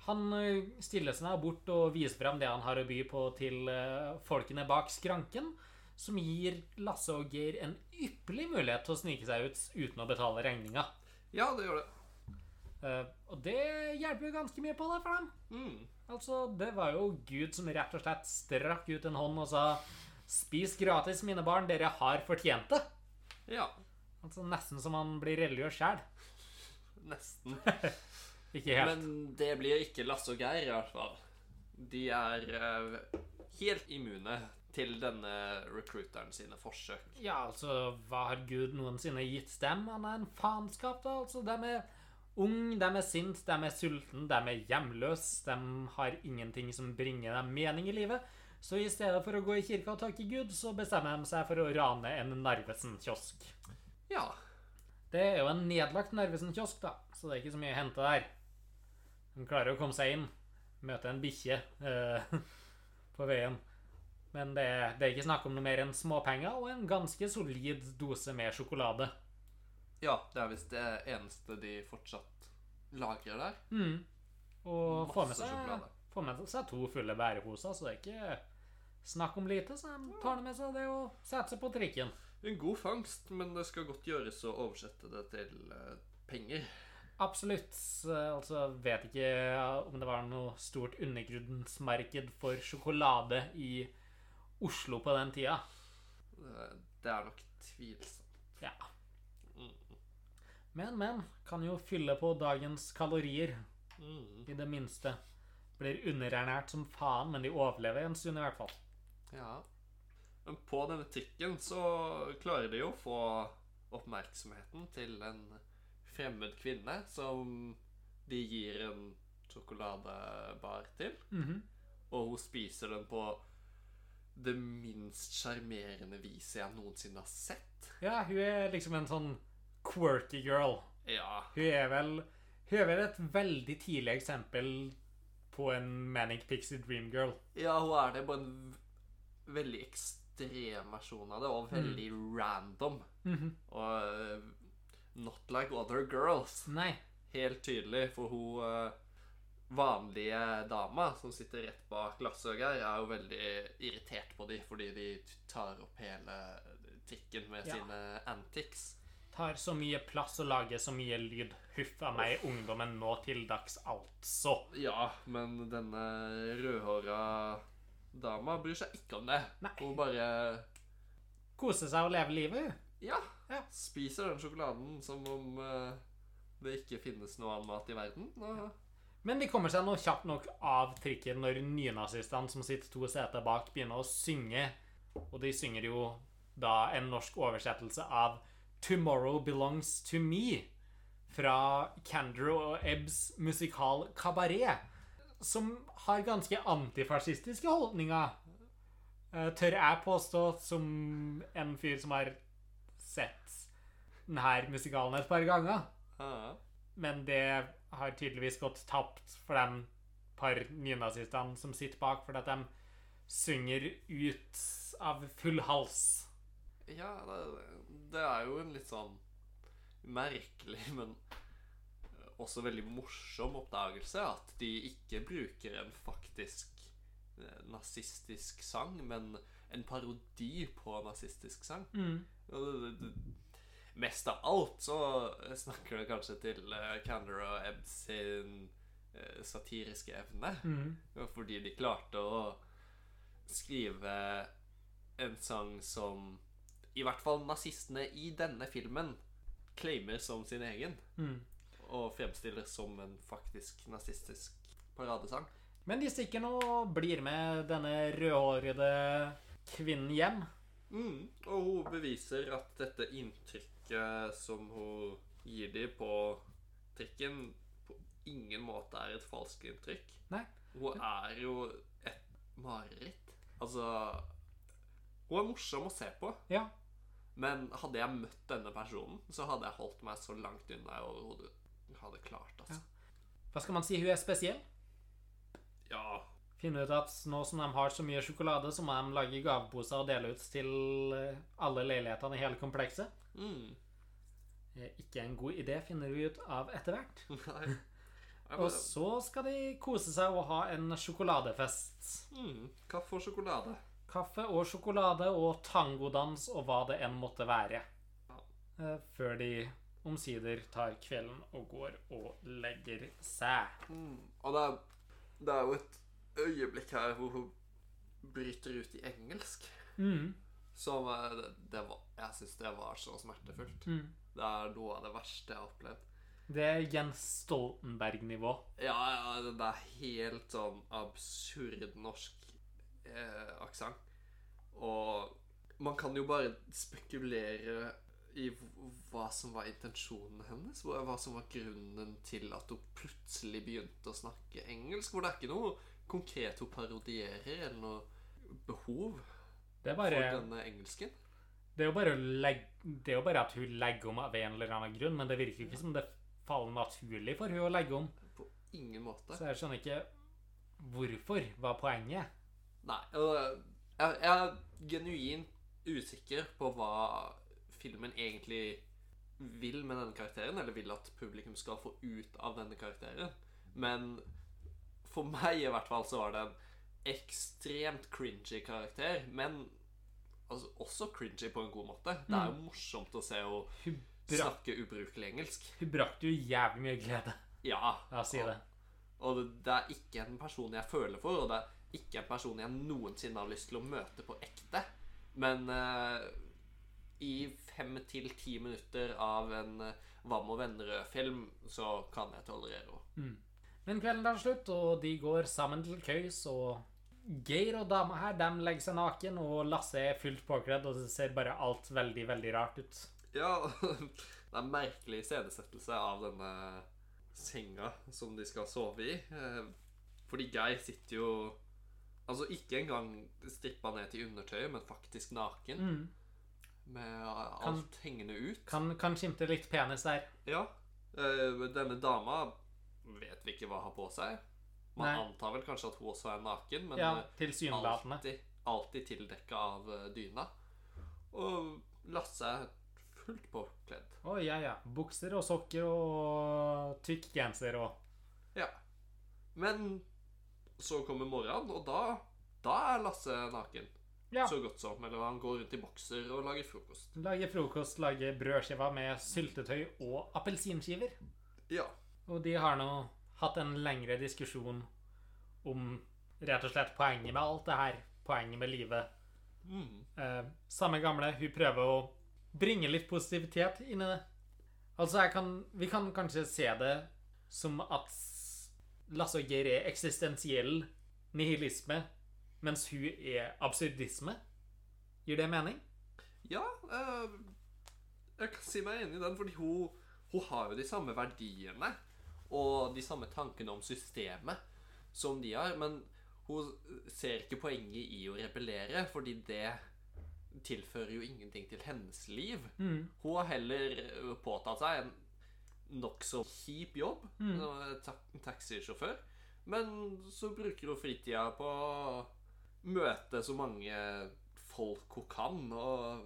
han eh, stiller seg bort og viser frem det han har å by på til eh, folkene bak skranken, som gir Lasse og Geir en ypperlig mulighet til å snike seg ut uten å betale regninga. Ja, det gjør det. Eh, og det hjelper jo ganske mye på det for dem. Mm. Altså, det var jo Gud som rett og slett strakk ut en hånd og sa Spis gratis, mine barn, dere har fortjent det. Ja. Altså Nesten som han blir religiøs sjæl. Nesten. Ikke helt. Men det blir ikke Lasse og Geir, i hvert fall. De er uh, helt immune til denne recruiteren sine forsøk. Ja, altså, hva har Gud noensinne gitt dem? Han er en faenskap, da. Altså, de er ung, de er sint, de er sulten, de er hjemløse. De har ingenting som bringer dem mening i livet. Så i stedet for å gå i kirka og takke Gud, så bestemmer de seg for å rane en Narvesen-kiosk. Ja. Det er jo en nedlagt Narvesen-kiosk, da, så det er ikke så mye å hente der. De klarer å komme seg inn, møte en bikkje eh, på veien. Men det, det er ikke snakk om noe mer enn småpenger og en ganske solid dose med sjokolade. ja, det er visst det eneste de fortsatt lagrer der. Mm. Og får med, seg, får med seg to fulle bæreposer, så det er ikke snakk om lite. Så de tar med seg det og setter seg på trikken. En god fangst, men det skal godt gjøres å oversette det til eh, penger. Absolutt. Eh, Altså, vet ikke om det var noe stort undergrunnsmarked for sjokolade i Oslo på den tida. Det, det er nok tvilsomt. Ja. Mm. Men, men. Kan jo fylle på dagens kalorier, Mm. i det minste. Blir underernært som faen, men de overlever en stund i hvert fall. Ja. Men på denne trikken så klarer de jo å få oppmerksomheten til en fremmed kvinne som de gir en sjokoladebar til. Mhm. Og hun spiser den på det minst sjarmerende viset jeg noensinne har sett. Ja, hun er liksom en sånn quirky girl. Ja. Hun er vel Hun er vel et veldig tidlig eksempel på en Manic Pixie Dream Girl. Ja, hun er det på en veldig ekstrem versjon av det, og veldig random. Mhm. Og eh, not like other girls. Nei. Helt tydelig, for hun eh, vanlige dama som sitter rett bak Lasse og er jo veldig irritert på dem fordi de tar opp hele trikken med Ja. sine antics. Tar så mye plass og lager så mye lyd. Huff a meg, ungdommen nå til dags, altså. Ja, men denne rødhåra dama bryr seg ikke om det. Nei. Hun bare Koser seg og lever livet, ja, Ja. spiser den sjokoladen som om eh, det ikke finnes noe annen mat i verden. Og Men de kommer seg nå kjapt nok av trikken når nynazistene som sitter to seter bak, begynner å synge. Og de synger jo da en norsk oversettelse av 'Tomorrow Belongs to Me' fra Candor og Ebbs musikal 'Kabaret', som har ganske antifascistiske holdninger. eh, Tør jeg påstå, som en fyr som har sett denne musikalen et par ganger. Men det har tydeligvis gått tapt for de par nynazistene som sitter bak, fordi at de synger ut av full hals. Ja, det, det er jo en litt sånn merkelig, men også veldig morsom oppdagelse at de ikke bruker en faktisk eh, nazistisk sang, men en parodi på nazistisk sang. Det, mest av alt så snakker det kanskje til uh, Candor og Ebb sin eh, satiriske evne. Mm. Fordi de klarte å skrive en sang som i hvert fall nazistene i denne filmen claimer som sin egen. Mm. Og fremstiller som en faktisk nazistisk paradesang. Men de stikker nå og blir med denne rødhårede kvinnen hjem. Mm, og hun beviser at dette inntrykket som hun gir dem på trikken, på ingen måte er et falskt inntrykk. Nei. Hun er jo et mareritt. Altså Hun er morsom å se på. Ja. Men hadde jeg møtt denne personen, så hadde jeg holdt meg så langt unna jeg overhodet hadde klart. altså. Hva skal man si? Hun er spesiell. Ja. Finne ut at nå som de har så mye sjokolade, så må de lage gaveposer og dele ut til eh, alle leilighetene i hele komplekset. Mm. eh, ikke en god idé, finner vi ut av etter hvert. Nei. Og så skal de kose seg og ha en sjokoladefest. mm, kaffe og sjokolade. Kaffe og sjokolade og tangodans og hva det enn måtte være. Ja. Før de omsider tar kvelden og går og legger seg. Mm. Og det er, det er jo et øyeblikk her hvor hun bryter ut i engelsk. Mm. Som eh, det, det var, Jeg syns det var så smertefullt. Mm. Det er noe av det verste jeg har opplevd. Det er Jens Stoltenberg-nivå. Ja, ja, det det er helt sånn absurd norsk eh, aksent. Og man kan jo bare spekulere i hva som var intensjonen hennes. Hva som var grunnen til at hun plutselig begynte å snakke engelsk. Hvor det er ikke noe konkret hun parodierer, eller noe behov Det er for denne engelsken. det er jo bare, legge, det er jo bare at hun legger om av en eller annen grunn, men det virker ikke som det faller naturlig for hun å legge om. På ingen måte. Så jeg skjønner ikke hvorfor. Hva er poenget? Nei. Jeg, jeg er genuint usikker på hva filmen egentlig vil med denne karakteren, eller vil at publikum skal få ut av denne karakteren. Men for meg i hvert fall så var det en ekstremt cringy karakter, men altså, også cringy på en god måte. Det er jo morsomt å se henne snakke ubrukelig engelsk. hun brakte jo jævlig mye glede Ja. La si det. Og det, det er ikke en person jeg føler for, og det er ikke en person jeg noensinne har lyst til å møte på ekte. Men eh, i fem til ti minutter av en Hva Vam og vennerød-film, så kan jeg tolerere henne. Men kvelden tar slutt, og de går sammen til køys, og Geir og dama her de legger seg naken, og Lasse er fullt påkledd, og det ser bare alt veldig, veldig rart ut. Ja, det er en merkelig iscenesettelse av denne senga som de skal sove i. Eh, Fordi Geir sitter jo Altså ikke engang strippa ned til undertøyet, men faktisk naken. Mm. Med alt hengende ut. Kan, kan skimte litt penis der. Ja. eh, denne dama vet vi ikke hva har på seg. Man Nei. antar vel kanskje at hun også er naken, men Ja, eh, alltid, alltid tildekka av eh, dyna. Og Lasse er fullt påkledd. Å, ja, ja. Bukser og sokker og tykk genser og Ja. Men så kommer morgenen, og da, da er Lasse naken. Ja. Så godt som. Eller han går rundt i bokser og lager frokost. Lager frokost, lager brødskiver med syltetøy og appelsinskiver. Ja. Og de har nå hatt en lengre diskusjon om rett og slett poenget med alt det her. Poenget med livet. Mm. Eh, samme gamle, hun prøver å bringe litt positivitet inn i det. Altså, kan, vi kan kanskje se det som at Lasse og Geir er eksistensiell nihilisme, mens hun er absurdisme. Gir det mening? Ja, eh, jeg kan si meg enig i den, fordi hun, hun har jo de samme verdiene og de samme tankene om systemet som de har, men hun ser ikke poenget i å rebellere, fordi det tilfører jo ingenting til hennes liv. Mm. Hun har heller påtatt seg en nokså kjip jobb, Mm. ta taxisjåfør, men så bruker hun fritida på møte så mange folk hun kan, og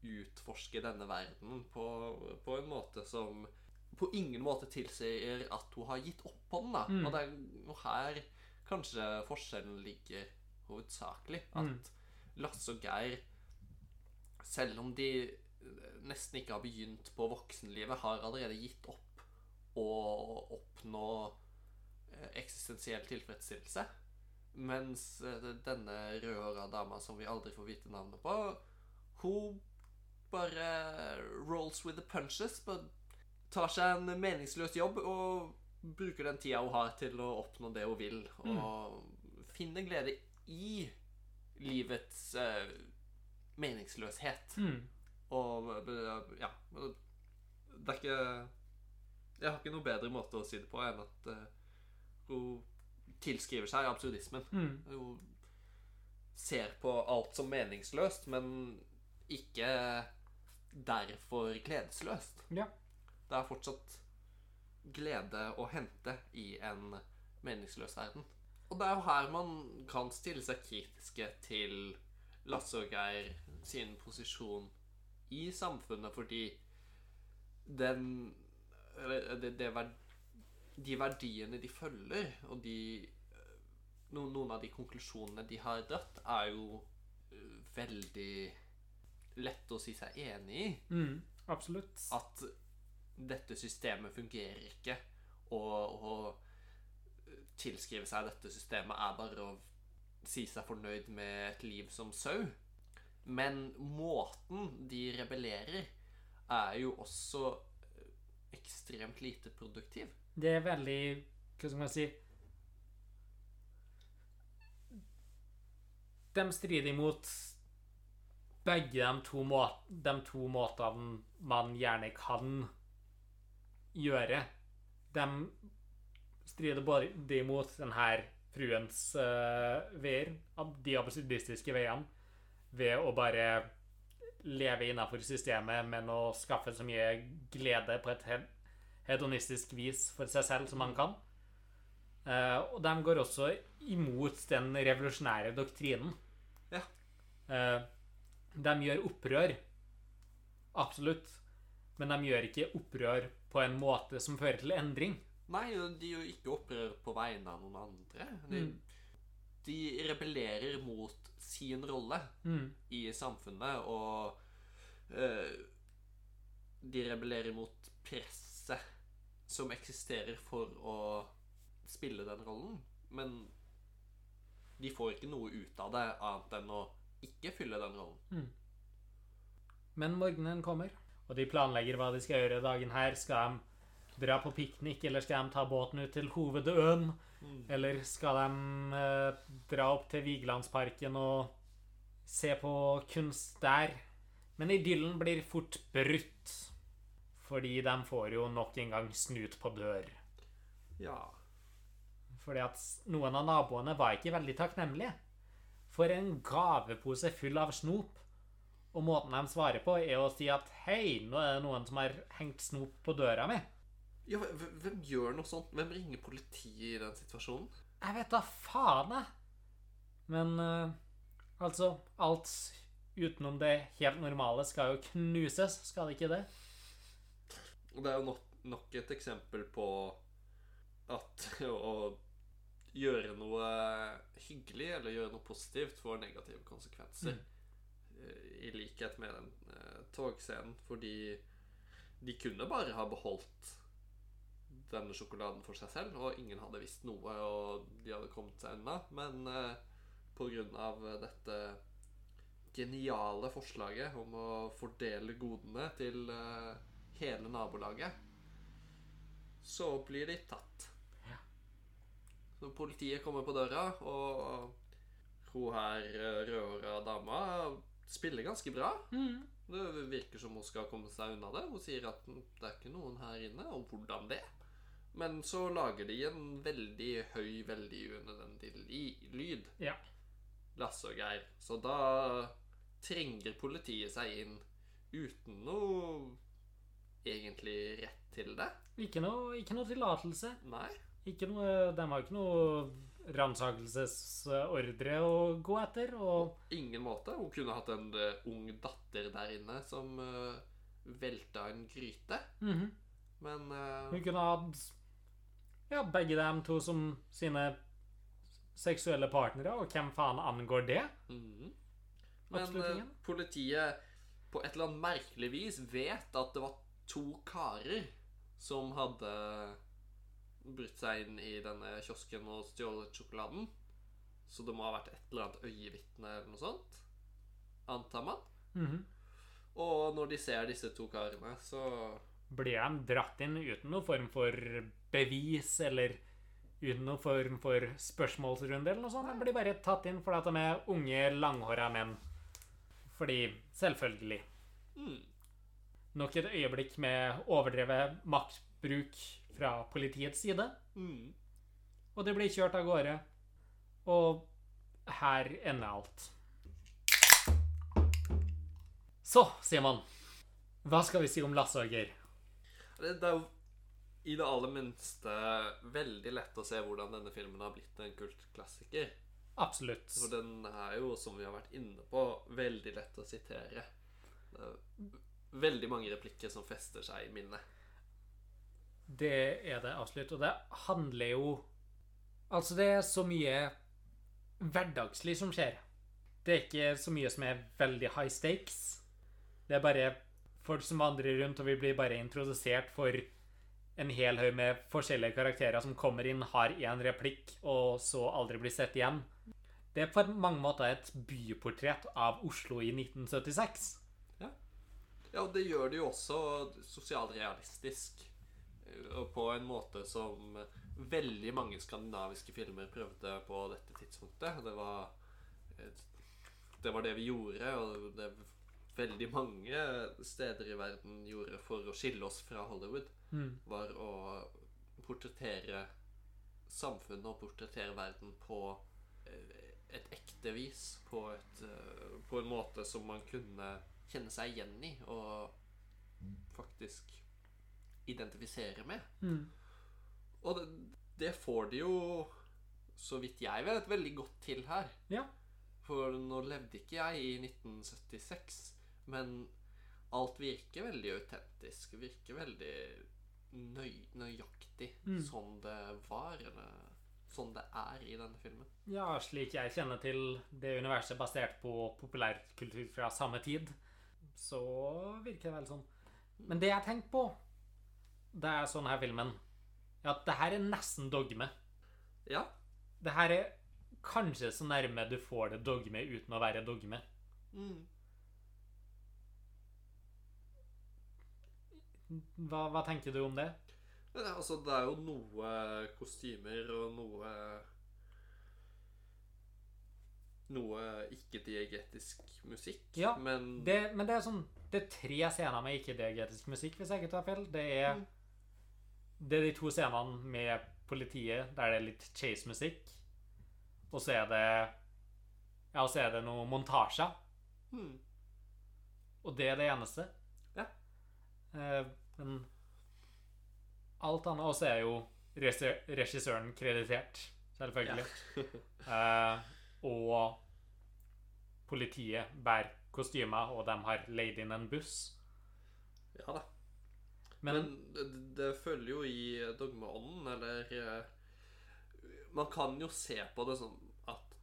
utforske denne verden på, på en måte som på ingen måte tilsier at hun har gitt opp på den. da. Mm. Og det er her kanskje forskjellen ligger hovedsakelig. At Mm. Lasse og Geir, selv om de nesten ikke har begynt på voksenlivet, har allerede gitt opp å oppnå eh, eksistensiell tilfredsstillelse. Mens eh, denne rødhåra dama som vi aldri får vite navnet på, hun bare rolls with the punches. Bare tar seg en meningsløs jobb og bruker den tida hun har til å oppnå det hun vil. Og finner glede i livets eh, meningsløshet. Mm. Og eh, ja Det er ikke Jeg har ikke noe bedre måte å si det på enn at uh, hun tilskriver seg absurdismen. Mm. Ser på alt som meningsløst, men ikke derfor gledesløst. Ja. Det er fortsatt glede å hente i en meningsløs verden. Og det er jo her man kan stille seg kritiske til Lasse og Geir sin posisjon i samfunnet, fordi den Eller det, det de verdiene de følger, og de eh, no, Noen av de konklusjonene de har dratt, er jo eh, veldig lett å si seg enig i. Mm, absolutt. At dette systemet fungerer ikke, og å tilskrive seg dette systemet er bare å si seg fornøyd med et liv som sau. Men måten de rebellerer, er jo også eh, ekstremt lite produktiv. Det er veldig Hva skal man si De strider imot begge de to, må de to måtene man gjerne kan gjøre. De strider både imot denne fruens uh, veier, de absurdistiske veiene, ved å bare leve innenfor systemet, men å skaffe så mye glede på et he- hedonistisk vis for seg selv som han kan. Uh, og de går også imot den revolusjonære doktrinen. Ja. Uh, de gjør opprør. Absolutt. Men de gjør ikke opprør på en måte som fører til endring. Nei, de gjør ikke opprør på vegne av noen andre. De, Mm. de rebellerer mot sin rolle Mm. i samfunnet, og uh, de rebellerer mot presset som eksisterer for å spille den rollen. Men de får ikke noe ut av det annet enn å ikke fylle den rollen. Men morgenen kommer, og de planlegger hva de skal gjøre dagen her. Skal de dra på piknik, eller skal de ta båten ut til hovedøen? Eller skal de eh, dra opp til Vigelandsparken og se på kunst der? Men idyllen blir fort brutt, fordi de får jo nok en gang snut på dør. Ja. Fordi at noen av naboene var ikke veldig takknemlige. For en gavepose full av snop. Og måten de svarer på, er å si at hei, nå er det noen som har hengt snop på døra mi. ja hvem, gjør noe sånt? Hvem ringer politiet i den situasjonen? Jeg vet da faen, jeg. Men uh, altså Alt utenom det helt normale skal jo knuses, skal det ikke det? Og det er jo nok, nok et eksempel på at å gjøre noe hyggelig eller gjøre noe positivt får negative konsekvenser. Mm. I likhet med den eh, togscenen, fordi de kunne bare ha beholdt denne sjokoladen for seg selv, og ingen hadde visst noe, og de hadde kommet seg unna. Men eh, av dette geniale forslaget om å fordele godene til eh, hele nabolaget, så blir de tatt. Så politiet kommer på døra, og hun her eh, rødhåra dama spiller ganske bra. Det virker som hun skal komme seg unna det. Hun sier at "Mm, det er ikke noen her inne, og hvordan det? Men så lager de en veldig høy, veldig unødvendig lyd. Ja. Lasse og Geir. Så da trenger politiet seg inn uten noe egentlig rett til det. Ikke noe, ikke noe tillatelse. Nei. Ikke noe, de har ikke noe ransakelsesordre å gå etter. Og Ingen måte. Hun kunne hatt en eh, ung datter der inne som uh, velta en gryte. Mhm. Men uh... hun kunne hatt ja, begge dem to som sine seksuelle partnere, og hvem faen angår det? mhm. Men Absolutt eh, politiet på et eller annet merkelig vis vet at det var to karer som hadde brutt seg inn i denne kiosken og stjålet sjokoladen. Så det må ha vært et eller annet øyevitne eller noe sånt. Antar man. Mhm. Og når de ser disse to karene, så Blir de dratt inn uten noen form for bevis, eller uten noen form for spørsmålsrunde, eller noe sånt? De blir bare tatt inn fordi at de er unge, langhåra menn. Fordi Selvfølgelig. mm, Nok et øyeblikk med overdrevet maktbruk fra politiets side. mm. Og det blir kjørt av gårde. Og her ender alt. Så, Simon. Hva skal vi si om Lasse og Geir? Det, det er jo i det aller minste veldig lett å se hvordan denne filmen har blitt en kultklassiker. Absolutt. For den er jo, som vi har vært inne på, veldig lett å sitere. Veldig mange replikker som fester seg i minnet. Det er det absolutt. Og det handler jo Altså, det er så mye hverdagslig som skjer. Det er ikke så mye som er veldig high stakes. Det er bare folk som vandrer rundt, og vi blir bare introdusert for en hel haug med forskjellige karakterer som kommer inn, har én replikk, og så aldri blir sett igjen. Det er på mange måter et byportrett av Oslo i 1976. Ja, og det gjør det jo også sosialrealistisk. eh, Og på en måte som veldig mange skandinaviske filmer prøvde på dette tidspunktet. Det var eh, det, var det vi gjorde, og det veldig mange steder i verden gjorde for å skille oss fra Hollywood, var å portrettere samfunnet og portrettere verden på eh, et ekte vis. På, et, på en måte som man kunne kjenne seg igjen i og faktisk identifisere med. Mm. Og det, det får de jo, så vidt jeg vet, veldig godt til her. Ja. For nå levde ikke jeg i 1976, men alt virker veldig autentisk. Virker veldig nøy, nøyaktig Mm. sånn det var, eller sånn det er i denne filmen. Ja, slik jeg kjenner til det universet basert på populærkultur fra samme tid, så virker det vel sånn. Men det jeg tenker på, det er sånn her filmen, Ja, det her er nesten dogme. Ja, Det her er kanskje så nærme du får det dogme uten å være dogme. mm. Hva, hva tenker du om det? Men altså, det er jo noe kostymer og noe Noe ikke-diegetisk musikk, Ja, men det? Men det er sånn Det er tre scener med ikke-diegetisk musikk, hvis jeg ikke tar feil. Det er, Mm. det er de to scenene med politiet der det er litt chase-musikk. Og så er det Ja, og så er det noe montasje. Mm. Og det er det eneste. Ja. Eh, men alt annet Og så er jo regissøren kreditert, selvfølgelig. Eh, og politiet bærer kostymer, og de har leid inn en buss. Ja da. Men, Men, det, det følger jo i dogmeånden, eller eh, Man kan jo se på det som at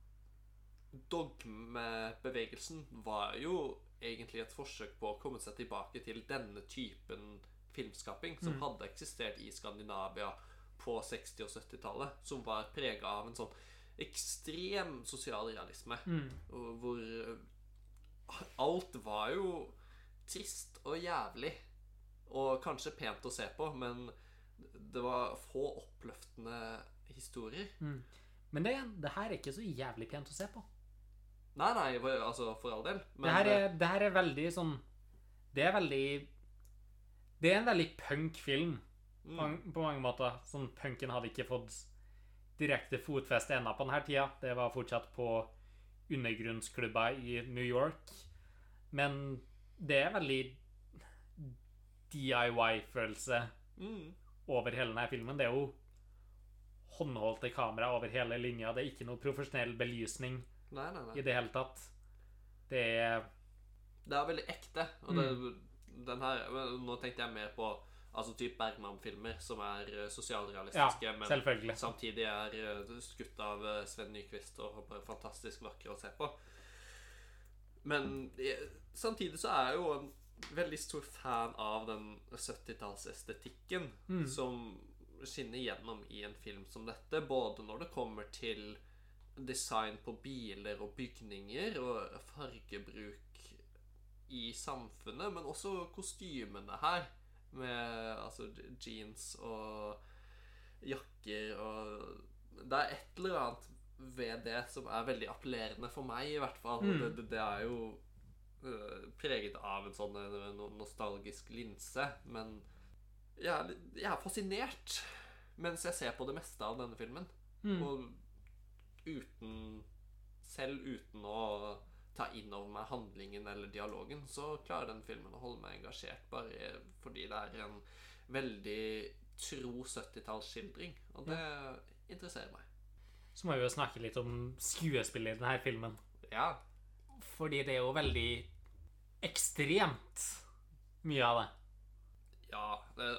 dogmebevegelsen var jo egentlig et forsøk på å komme seg tilbake til denne typen filmskaping som Mm. hadde eksistert i Skandinavia på 60- og 70-tallet, som var prega av en sånn ekstrem sosialrealisme. mm, hvor eh, alt var jo trist og jævlig. Og kanskje pent å se på, men det var få oppløftende historier. mm. Men det, det her er ikke så jævlig pent å se på. Nei, nei, for- altså for all del. Men det, her er, det her er veldig sånn Det er veldig Det er en veldig punk-film på, mm, på mange måter. Sånn Punken hadde ikke fått direkte fotfeste ennå på denne tida. Det var fortsatt på undergrunnsklubber i New York. Men det er veldig DIY-følelse mm, over hele denne filmen. Det er jo håndholdte kamera over hele linja. Det er ikke noe profesjonell belysning Nei, nei, i det hele tatt. Det er Det er veldig ekte. Og det, den her Nå tenkte jeg mer på altså typ Bergman-filmer, som er sosialrealistiske, Ja, men samtidig er eh, skutt av eh, Sven Nyquist og bare fantastisk vakre å se på. Men eh, samtidig så er jeg jo en veldig stor fan av den 70-tallsestetikken Mm. som skinner gjennom i en film som dette, både når det kommer til design på biler og bygninger og fargebruk i samfunnet, men også kostymene her. Med altså jeans og jakker og Det er et eller annet ved det som er veldig appellerende for meg, i hvert fall. Mm. Det, det, er jo uh, preget av en sånn en nostalgisk linse, men jeg er, jeg er fascinert mens jeg ser på det meste av denne filmen. mm. Og uten Selv uten å ta inn over meg handlingen eller dialogen, så klarer den filmen å holde meg engasjert bare fordi det er en veldig tro 70-tallsskildring. Og det interesserer meg. Så må vi jo snakke litt om skuespillet i denne filmen. Ja. Fordi det er jo veldig ekstremt mye av det. Ja, det,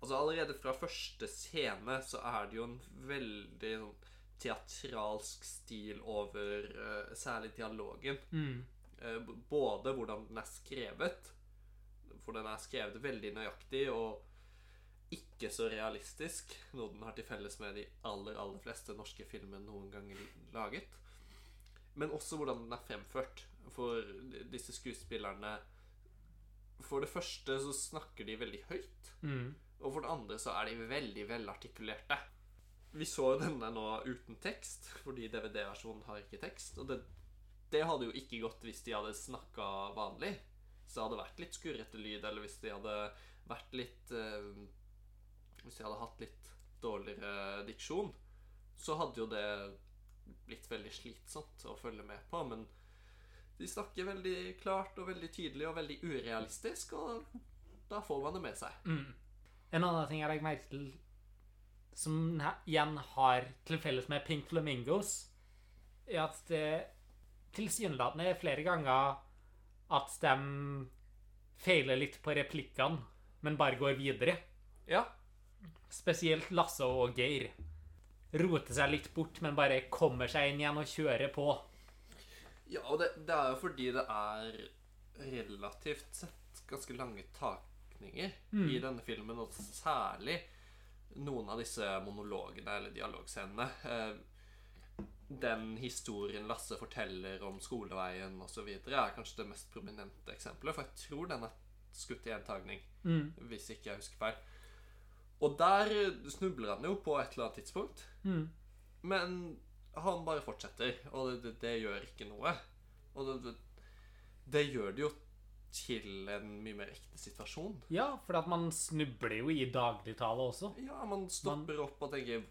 altså allerede fra første scene så er det jo en veldig sånn teatralsk stil over uh, særlig dialogen. Mm. Uh, både hvordan den er skrevet, for den er skrevet veldig nøyaktig og ikke så realistisk, noe den har til felles med de aller, aller fleste norske filmer noen ganger laget. Men også hvordan den er fremført. For disse skuespillerne For det første så snakker de veldig høyt. Mm. Og for det andre så er de veldig velartikulerte. Vi så denne nå uten tekst, fordi DVD-versjonen har ikke tekst. Og det, det hadde jo ikke gått hvis de hadde snakka vanlig. Så det hadde vært litt skurrete lyd, eller hvis de hadde vært litt eh, Hvis de hadde hatt litt dårligere diksjon, så hadde jo det blitt veldig slitsomt å følge med på. Men de snakker veldig klart og veldig tydelig og veldig urealistisk, og da får man det med seg. Mm. En annen ting jeg legger merke til, som igjen har til felles med Pink Flamingos, er at det tilsynelatende er flere ganger at de feiler litt på replikkene, men bare går videre. Ja, Spesielt Lasse og Geir. Roter seg litt bort, men bare kommer seg inn igjen og kjører på. Ja, og det, det er jo fordi det er relativt sett ganske lange takninger i denne filmen, og særlig noen av disse monologene eller dialogscenene. Eh, den historien Lasse forteller om skoleveien osv., er kanskje det mest prominente eksempelet, for jeg tror den er skutt i en tagning, Mm. hvis ikke jeg husker feil. Og der snubler han jo på et eller annet tidspunkt. Mm. Men han bare fortsetter, og det, det, det gjør ikke noe. Og det, det, det gjør det jo til en mye mer ekte situasjon. Ja, for at man snubler jo i dagligtale også. Ja, man stopper opp og tenker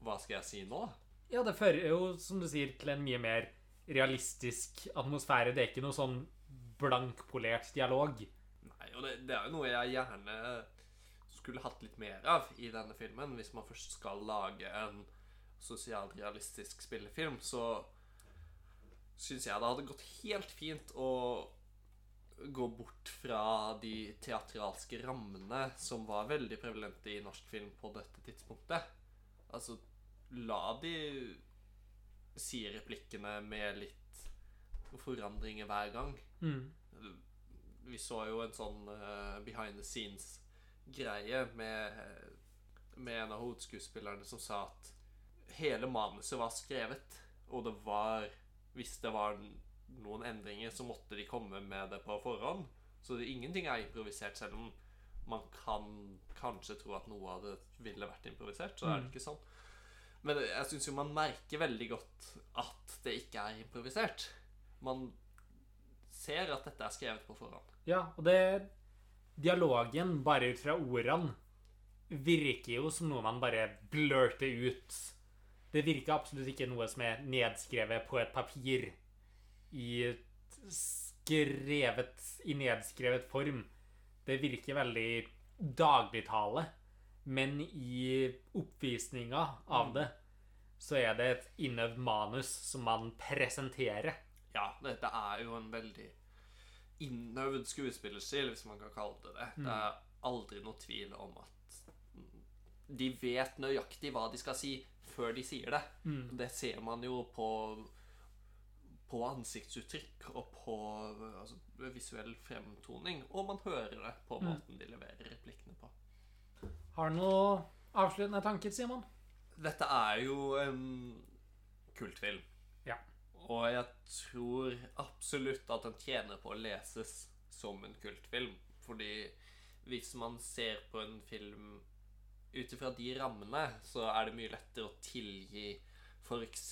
Hva skal jeg si nå? Ja, det fører jo, som du sier, til en mye mer realistisk atmosfære. Det er ikke noe sånn blankpolert dialog. Nei, og det, det er jo noe jeg gjerne skulle hatt litt mer av i denne filmen. Hvis man først skal lage en sosialrealistisk spillefilm, så syns jeg det hadde gått helt fint å gå bort fra de teatralske rammene som var veldig prevalente i norsk film på dette tidspunktet. Altså, la de si replikkene med litt forandringer hver gang. Mm. Vi så jo en sånn uh, behind the scenes-greie med, med en av hovedskuespillerne som sa at hele manuset var skrevet, og det var Hvis det var noen endringer, så måtte de komme med det på forhånd. Så det, ingenting er improvisert, selv om man kan kanskje tro at noe av det ville vært improvisert. Så er det ikke sånn. Men jeg syns jo man merker veldig godt at det ikke er improvisert. Man ser at dette er skrevet på forhånd. Ja, og det Dialogen, bare ut fra ordene, virker jo som noe man bare blurter ut. Det virker absolutt ikke noe som er nedskrevet på et papir i skrevet i nedskrevet form. Det virker veldig dagligtale, men i oppvisninga av det så er det et innøvd manus som man presenterer. Ja, dette er jo en veldig innøvd skuespillerstil, hvis man kan kalle det det. Det er aldri noe tvil om at de vet nøyaktig hva de skal si før de sier det. Det ser man jo på på ansiktsuttrykk og på altså, visuell fremtoning, og man hører det på måten de leverer replikkene på. Har du noen avsluttende tanker, Simon? Dette er jo en kultfilm. Ja. Og jeg tror absolutt at den tjener på å leses som en kultfilm. Fordi hvis man ser på en film ut ifra de rammene, så er det mye lettere å tilgi f.eks.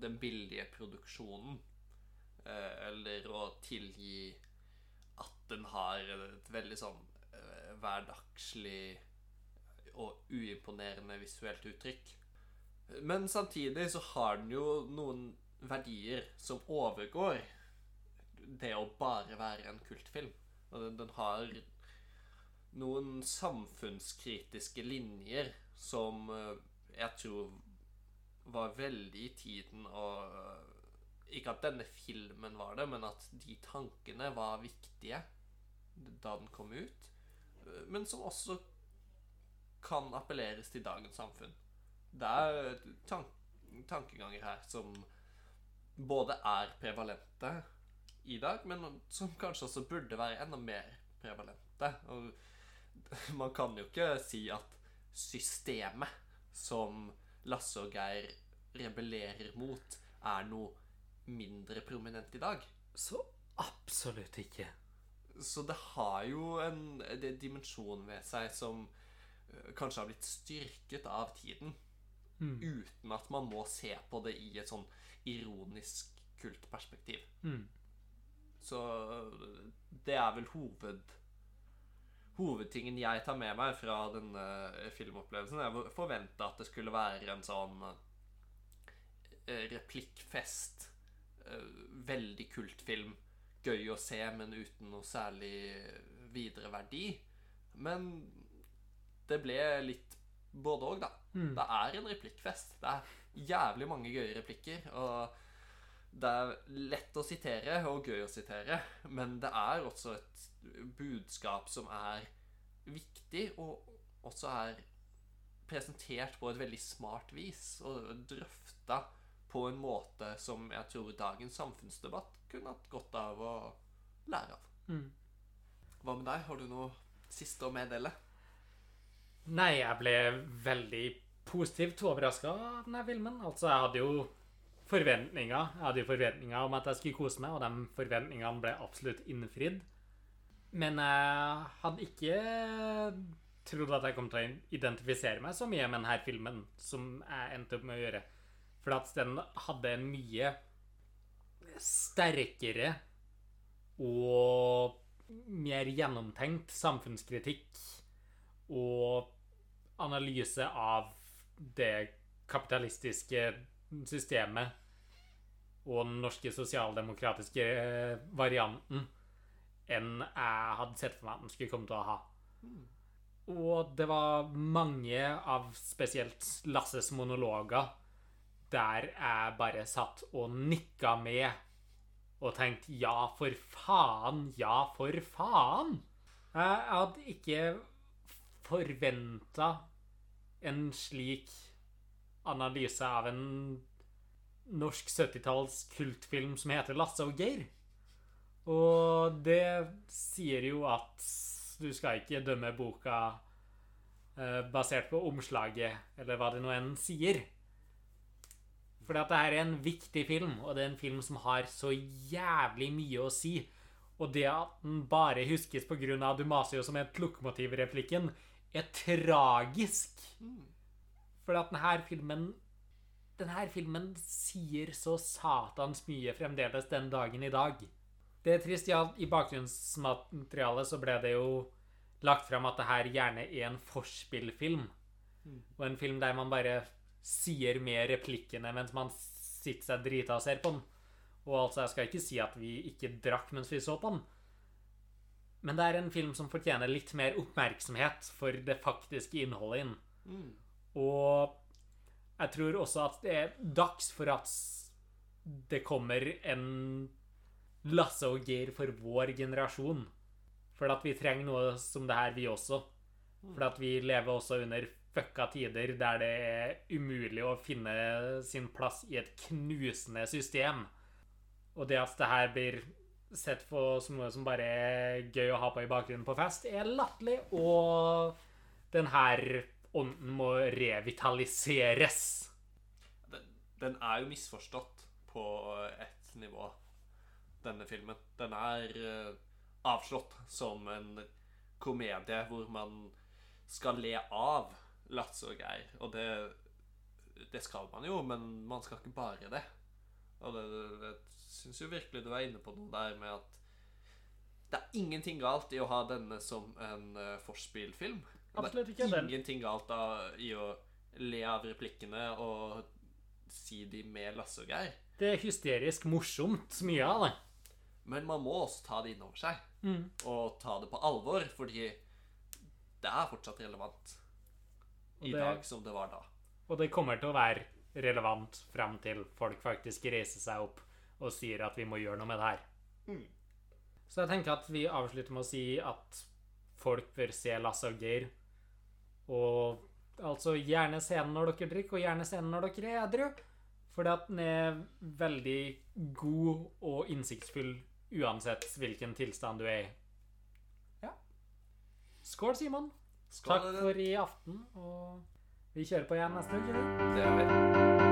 den billige produksjonen. eh, Eller å tilgi at den har et veldig sånn eh, hverdagslig og uimponerende visuelt uttrykk. Men samtidig så har den jo noen verdier som overgår det å bare være en kultfilm. Den, den har noen samfunnskritiske linjer som eh, jeg tror var veldig i tiden og Ikke at denne filmen var det, men at de tankene var viktige. da den kom ut, eh, men som også kan appelleres til dagens samfunn. Det er tank tankeganger her som både er prevalente i dag, men som kanskje også burde være enda mer prevalente. Og man kan jo ikke si at systemet som Lasse og Geir rebellerer mot, er noe mindre prominent i dag. Så absolutt ikke. Så det har jo en dimensjon ved seg som eh, kanskje har blitt styrket av tiden. Uten at man må se på det i et sånn ironisk kultperspektiv. Mm. Så eh, det er vel hoved Hovedtingen jeg tar med meg fra denne filmopplevelsen, Jeg forventa at det skulle være en sånn eh, replikkfest. eh, Veldig kultfilm. Gøy å se, men uten noe særlig videre verdi. Men det ble litt både òg, da. Det er en replikkfest. Det er jævlig mange gøye replikker. Og det er lett å sitere og gøy å sitere, men det er også et budskap som er viktig, og også er presentert på et veldig smart vis, og drøfta på en måte som jeg tror dagens samfunnsdebatt kunne hatt godt av å lære av. Mm. Hva med deg? Har du noe siste å meddele? Nei, jeg ble veldig positivt overraska av denne filmen. Altså, jeg hadde jo forventninger. Jeg hadde jo forventninger om at jeg skulle kose meg, og de forventningene ble absolutt innfridd. Men jeg hadde ikke trodd at jeg kom til å identifisere meg så mye med denne filmen som jeg endte opp med å gjøre. For at den hadde en mye sterkere og mer gjennomtenkt samfunnskritikk og analyse av det kapitalistiske systemet og den norske sosialdemokratiske varianten enn jeg hadde sett for meg at den skulle komme til å ha. Og det var mange av spesielt Lasses monologer der jeg bare satt og nikka med og tenkte ja, for faen, ja, for faen. Jeg hadde ikke forventa en slik analyse av en norsk 70-talls kultfilm som heter Lasse og Geir. Og det sier jo at du skal ikke dømme boka eh, basert på omslaget, eller hva det nå enn sier. Fordi at det her er en viktig film, og det er en film som har så jævlig mye å si. Og det at den bare huskes pga. jo som et lokomotivreplikken, er tragisk. For at denne filmen Denne filmen sier så satans mye fremdeles den dagen i dag. Det er trist, ja. I bakgrunnsmaterialet så ble det jo lagt fram at det her gjerne er en forspillfilm. Og en film der man bare sier med replikkene mens man sitter seg drita og ser på den. Og altså, jeg skal ikke si at vi ikke drakk mens vi så på den. Men det er en film som fortjener litt mer oppmerksomhet for det faktiske innholdet i den. Og jeg tror også at det er dags for at det kommer en Lasse og Geir for vår generasjon. For at vi trenger noe som det her, vi også. For at vi lever også under fucka tider der det er umulig å finne sin plass i et knusende system. Og det at det her blir sett på som noe som bare er gøy å ha på i bakgrunnen på fest, er latterlig, og den her ånden må revitaliseres. Den, den er jo misforstått på et nivå, denne filmen. Den er uh, avslått som en komedie hvor man skal le av Latse og Geir. Og det, det skal man jo, men man skal ikke bare det. Og det, det, jeg syns jo virkelig du er inne på noe der med at det er ingenting galt i å ha denne som en uh, forspillfilm. Absolutt Det er ingenting galt da, i å le av replikkene og si de med Lasse og Geir. det er hysterisk morsomt, mye av det. Men man må også ta det innover seg. Mm. Og ta det på alvor, fordi det er fortsatt relevant i det- dag som det var da. Og det kommer til å være relevant frem til folk faktisk reiser seg opp og sier at vi må gjøre noe med det her. Så jeg tenker at vi avslutter med å si at folk bør se Lasse og Geir. Og altså gjerne se den når dere drikker, og gjerne se den når dere er edru. Fordi at den er veldig god og innsiktsfull uansett hvilken tilstand du er i. Ja. Skål, Simon. Skål, Takk for i aften, og vi kjører på igjen neste uke. Det er